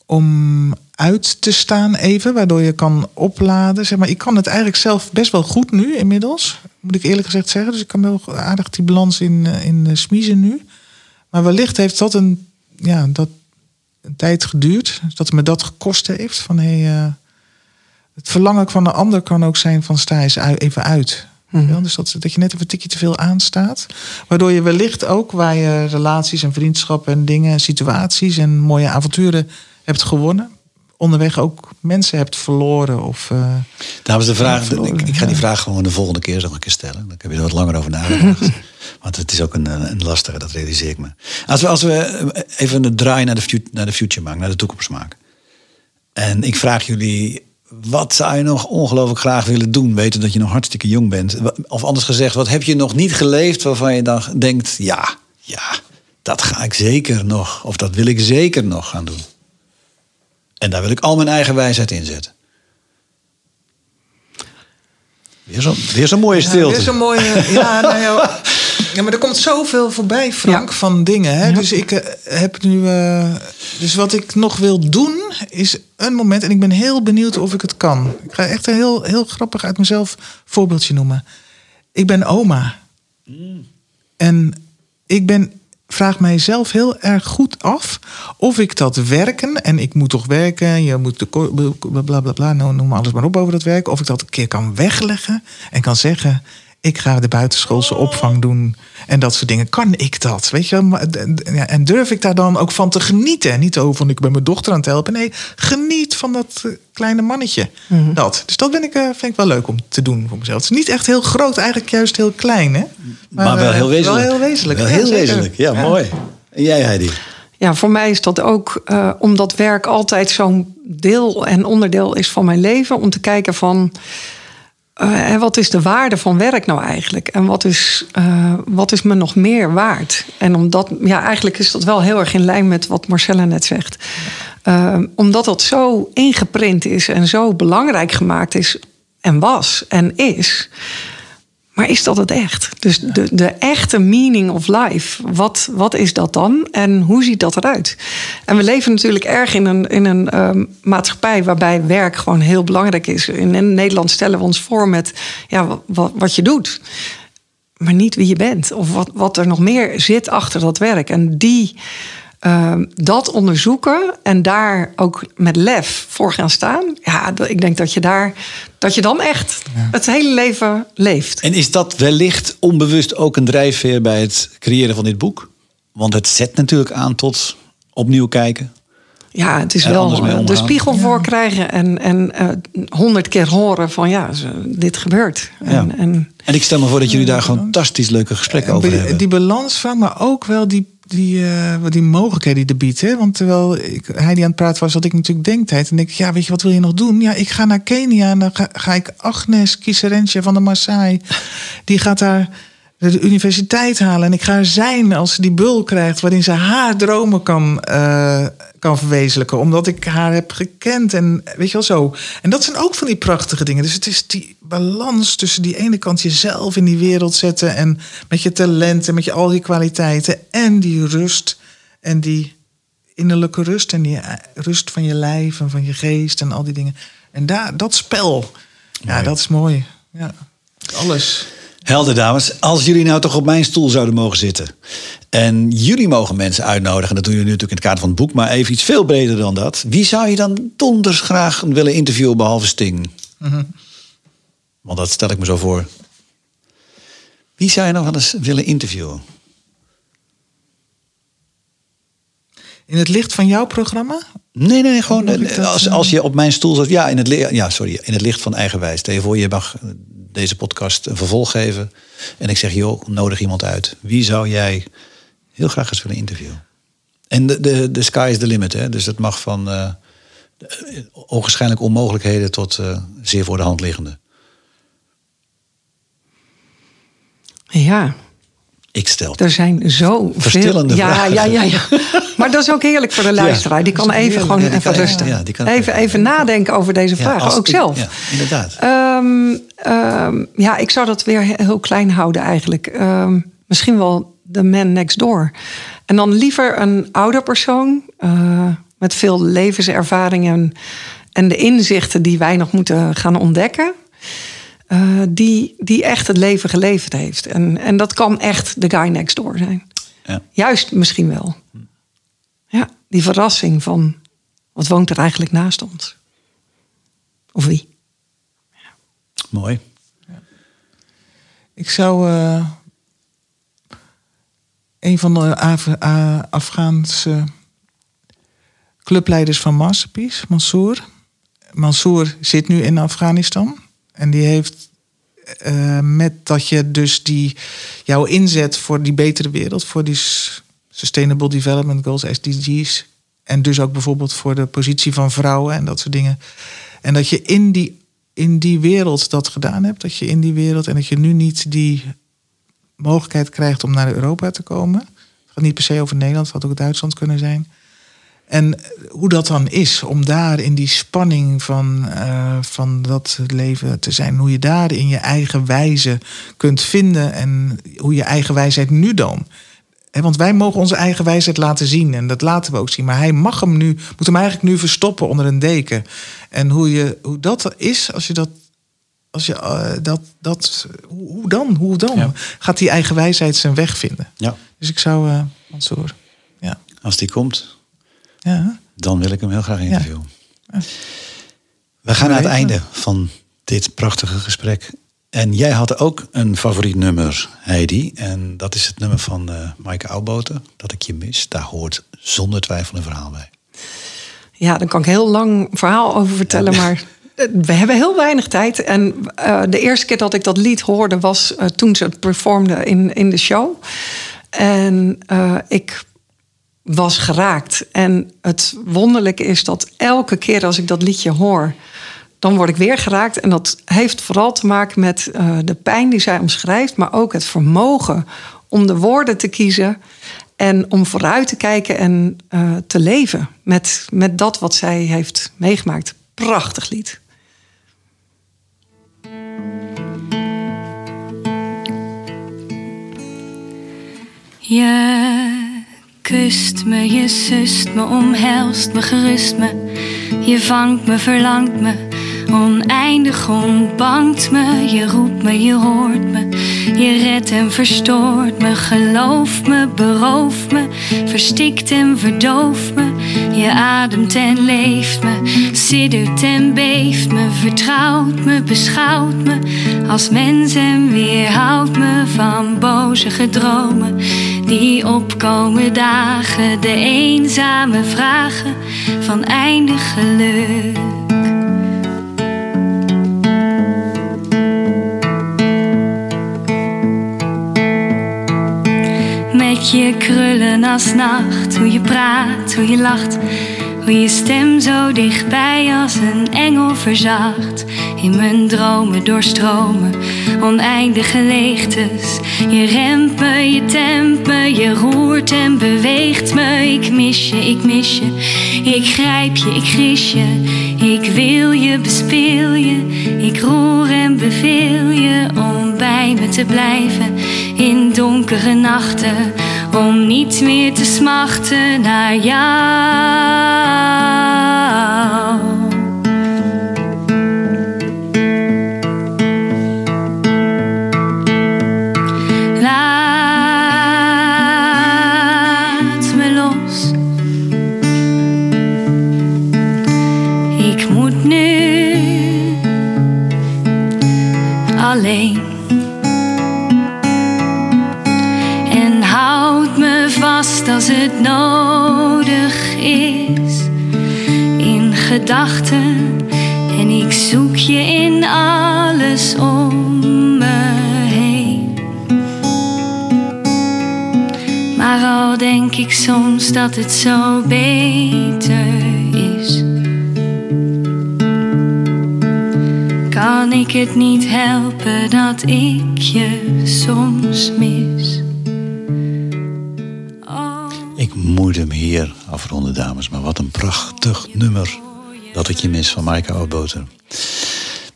Om uit te staan even, waardoor je kan opladen. Zeg maar, ik kan het eigenlijk zelf best wel goed nu inmiddels, moet ik eerlijk gezegd zeggen. Dus ik kan wel aardig die balans in, eh, in eh, smiezen nu. Maar wellicht heeft dat een, ja, dat een tijd geduurd. Dat me dat gekost heeft. Van, hey, eh, het verlangen van de ander kan ook zijn van sta eens even uit. Ja, dus dat, dat je net even een tikje te veel aanstaat. Waardoor je wellicht ook waar je relaties en vriendschappen en dingen en situaties en mooie avonturen hebt gewonnen. Onderweg ook mensen hebt verloren. Of, eh, Dames, de vraag, verloren, ik, ik ga die ja. vraag gewoon de volgende keer nog een keer stellen. Dan heb je er wat langer over nagedacht. Want het is ook een, een lastige, dat realiseer ik me. Als we, als we even een draai naar de, future, naar de future maken, naar de toekomst maken. En ik vraag jullie, wat zou je nog ongelooflijk graag willen doen? Weten dat je nog hartstikke jong bent. Of anders gezegd, wat heb je nog niet geleefd waarvan je dan denkt... ja, ja, dat ga ik zeker nog. Of dat wil ik zeker nog gaan doen. En daar wil ik al mijn eigen wijsheid in zetten. Weer zo'n weer zo'n mooie Ja, stilte. weer zo'n mooie. Ja, nou ja, ja, maar er komt zoveel voorbij, Frank, Ja. van dingen. Hè? Dus ik eh, heb nu. eh, dus wat ik nog wil doen, is een moment. En ik ben heel benieuwd of ik het kan. Ik ga echt een heel, heel grappig uit mezelf voorbeeldje noemen. Ik ben oma. En ik ben, vraag mijzelf heel erg goed af of ik dat werken, en ik moet toch werken, je moet de bla bla bla, nou, noem alles maar op over dat werk, of ik dat een keer kan wegleggen en kan zeggen. Ik ga de buitenschoolse opvang doen en dat soort dingen. Kan ik dat? Weet je? ja, En durf ik daar dan ook van te genieten? Niet over van ik ben mijn dochter aan het helpen. Nee, geniet van dat eh, kleine mannetje. Dat. Dus dat ben ik, eh, vind ik wel leuk om te doen voor mezelf. Het is niet echt heel groot, eigenlijk juist heel klein. Hè? Maar, wel eh, heel wezenlijk. Wel heel wezenlijk. Wel Ja, heel zeker. wezenlijk. Ja, mooi. En jij, Heidi? Ja, voor mij is dat ook eh, omdat werk altijd zo'n deel en onderdeel is van mijn leven. Om te kijken van eh, wat is de waarde van werk nou eigenlijk? En wat is, eh, wat is me nog meer waard? En omdat, ja, eigenlijk is dat wel heel erg in lijn met wat Marcella net zegt. Eh, omdat dat zo ingeprint is en zo belangrijk gemaakt is en was en is. Maar is dat het echt? Dus de, de echte meaning of life, wat, wat is dat dan? En hoe ziet dat eruit? En we leven natuurlijk erg in een, in een ehm, maatschappij waarbij werk gewoon heel belangrijk is. In, in Nederland stellen we ons voor met ja, wat, wat je doet. Maar niet wie je bent. Of wat, wat er nog meer zit achter dat werk. En die, ehm, dat onderzoeken en daar ook met lef voor gaan staan. Ja, ik denk dat je daar dat je dan echt het hele leven leeft. En is dat wellicht onbewust ook een drijfveer bij het creëren van dit boek? Want het zet natuurlijk aan tot opnieuw kijken. Ja, het is wel eh, de spiegel voor krijgen en en eh, honderd keer horen van ja, dit gebeurt. Ja. En, en En ik stel me voor dat jullie daar gewoon fantastisch leuke gesprekken over hebben. die balans van, maar ook wel die, die, eh, die mogelijkheden die biedt. Hè? Want terwijl ik, hij die aan het praten was, had ik natuurlijk denktijd. En denk ik, ja, weet je, wat wil je nog doen? Ja, ik ga naar Kenia en dan ga, ga ik Agnes Kiserentje van de Maasai. Die gaat daar de universiteit halen. En ik ga er zijn als ze die bul krijgt... waarin ze haar dromen kan, eh, kan verwezenlijken. Omdat ik haar heb gekend en weet je wel zo. En dat zijn ook van die prachtige dingen. Dus het is die balans tussen die ene kant jezelf in die wereld zetten... en met je talent en met je al die kwaliteiten... en die rust en die innerlijke rust... en die eh, rust van je lijf en van je geest en al die dingen. En daar, dat spel, ja, dat is mooi. Ja, alles. Helder, dames. Als jullie nou toch op mijn stoel zouden mogen zitten. En jullie mogen mensen uitnodigen. Dat doen jullie natuurlijk in het kader van het boek. Maar even iets veel breder dan dat. Wie zou je dan donders graag willen interviewen behalve Sting? Want dat stel ik me zo voor. Wie zou je nog wel eens willen interviewen? In het licht van jouw programma? Nee, nee, gewoon eh, dat, als, eh? als je op mijn stoel zat. Ja, in het, ja, sorry, in het licht van eigenwijs. Stel je voor, je mag eh, deze podcast een vervolg geven. En ik zeg, joh, nodig iemand uit. Wie zou jij heel graag eens willen interviewen? En de, de, de sky is the limit. Hè? Dus het mag van eh ogenschijnlijk onmogelijkheden tot eh, zeer voor de hand liggende. Ja, Ik stel. er zijn zo Verstillende veel. Ja, vragen. ja, ja, ja. Maar dat is ook heerlijk voor de luisteraar. Die kan even gewoon even kan- rusten. ja, die kan- even, even nadenken over deze vragen, ook ik- zelf. Ja, inderdaad. Ehm, ehm, ja, ik zou dat weer he- heel klein houden eigenlijk. Ehm, misschien wel de man next door. En dan liever een ouder persoon eh, met veel levenservaring en, en de inzichten die wij nog moeten gaan ontdekken. Eh, die, die echt het leven geleefd heeft. En, en dat kan echt de guy next door zijn. Ja. Juist misschien wel. Ja, die verrassing van wat woont er eigenlijk naast ons? Of wie? Mooi. Ik zou eh, een van de Af- Afghaanse clubleiders van Masterpiece, Mansour. Mansour zit nu in Afghanistan. En die heeft eh, met dat je dus die jouw inzet voor die betere wereld, voor die Sustainable Development Goals, SDG's. En dus ook bijvoorbeeld voor de positie van vrouwen en dat soort dingen. En dat je in die, in die wereld dat gedaan hebt. Dat je in die wereld en dat je nu niet die mogelijkheid krijgt om naar Europa te komen. Het gaat niet per se over Nederland, het had ook Duitsland kunnen zijn. En hoe dat dan is, om daar in die spanning van, eh, van dat leven te zijn. Hoe je daar in je eigen wijze kunt vinden en hoe je eigen wijsheid nu dan. Want wij mogen onze eigen wijsheid laten zien en dat laten we ook zien. Maar hij mag hem nu, moet hem eigenlijk nu verstoppen onder een deken. En hoe, je, hoe dat is, als je dat. Als je, eh, dat, dat, hoe, dan? Hoe dan? Ja. Gaat die eigen wijsheid zijn weg vinden? Ja, Dus ik zou. eh Mansour. Ja. als die komt, ja. dan wil ik hem heel graag interviewen. Ja. We gaan naar het einde van dit prachtige gesprek. En jij had ook een favoriet nummer, Heidi. En dat is het nummer van eh Maaike Oudboten, Dat ik je mis. Daar hoort zonder twijfel een verhaal bij. Ja, daar kan ik heel lang verhaal over vertellen, maar eh, we hebben heel weinig tijd. En eh, de eerste keer dat ik dat lied hoorde was toen ze het performde in, in de show. En eh, ik was geraakt. En het wonderlijke is dat elke keer als ik dat liedje hoor, dan word ik weer geraakt. En dat heeft vooral te maken met eh, de pijn die zij omschrijft, maar ook het vermogen om de woorden te kiezen en om vooruit te kijken en eh, te leven met, met dat wat zij heeft meegemaakt. Prachtig lied. Je kust me, je sust me, omhelst me, gerust me. Je vangt me, verlangt me, oneindig ontbangt me. Je roept me, je hoort me, je redt en verstoort me. Gelooft me, berooft me, verstikt en verdooft me. Je ademt en leeft me, siddert en beeft me. Vertrouwt me, beschouwt me als mens en weerhoudt me van boze gedromen. Die opkomen dagen, de eenzame vragen van eindig geluk. Je krullen als nacht, hoe je praat, hoe je lacht. Hoe je stem zo dichtbij als een engel verzacht. In mijn dromen doorstromen, oneindige leegtes. Je remt je tempt je roert en beweegt me. Ik mis je, ik mis je, ik grijp je, ik gris je. Ik wil je, bespeel je, ik roer en beveel je om bij me te blijven in donkere nachten. Om niet meer te smachten naar jou. Houd me vast als het nodig is. In gedachten en ik zoek je in alles om me heen. Maar al denk ik soms dat het zo beter is. Kan ik het niet helpen dat ik je soms mis? Moet hem hier afronden, dames. Maar wat een prachtig nummer. Dat ik je mis van Maaike Oudboter.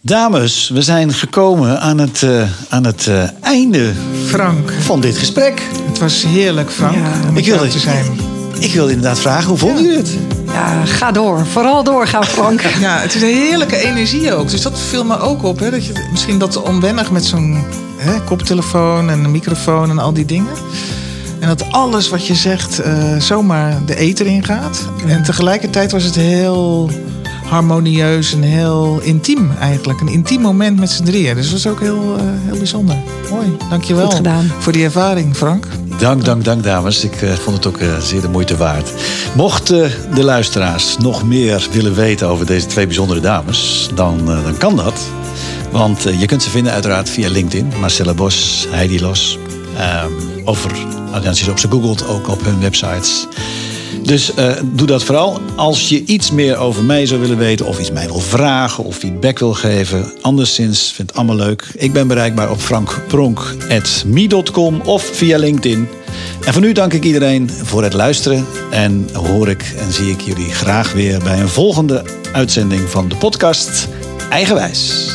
Dames, we zijn gekomen aan het, eh, aan het eh, einde Frank, van dit gesprek. het was heerlijk, Frank, Ja. om Ik wilde, te zijn. ik wilde inderdaad vragen, hoe vonden jullie het? Ja, ga door. Vooral doorgaan, Frank. Ja, het is een heerlijke energie ook. Dus dat viel me ook op. Hè? Dat je, misschien dat onwennig met zo'n hè, koptelefoon en een microfoon en al die dingen. En dat alles wat je zegt eh, zomaar de eter ingaat. En tegelijkertijd was het heel harmonieus en heel intiem eigenlijk. Een intiem moment met z'n drieën. Dus dat was ook heel, eh, heel bijzonder. Mooi, dankjewel Goed gedaan. voor die ervaring, Frank. Dank, dank, dank dames. Ik eh, vond het ook eh, zeer de moeite waard. Mochten de luisteraars nog meer willen weten over deze twee bijzondere dames, dan, eh, dan kan dat. Want eh, je kunt ze vinden uiteraard via LinkedIn. Marcella Bos, Heidi Los. Ehm over, ze op ze googelt, ook op hun websites. Dus eh, doe dat vooral. Als je iets meer over mij zou willen weten... of iets mij wil vragen of feedback wil geven... anderszins, vind het allemaal leuk. Ik ben bereikbaar op frankpronk.me.com of via LinkedIn. En voor nu dank ik iedereen voor het luisteren. En hoor ik en zie ik jullie graag weer... bij een volgende uitzending van de podcast Eigenwijs.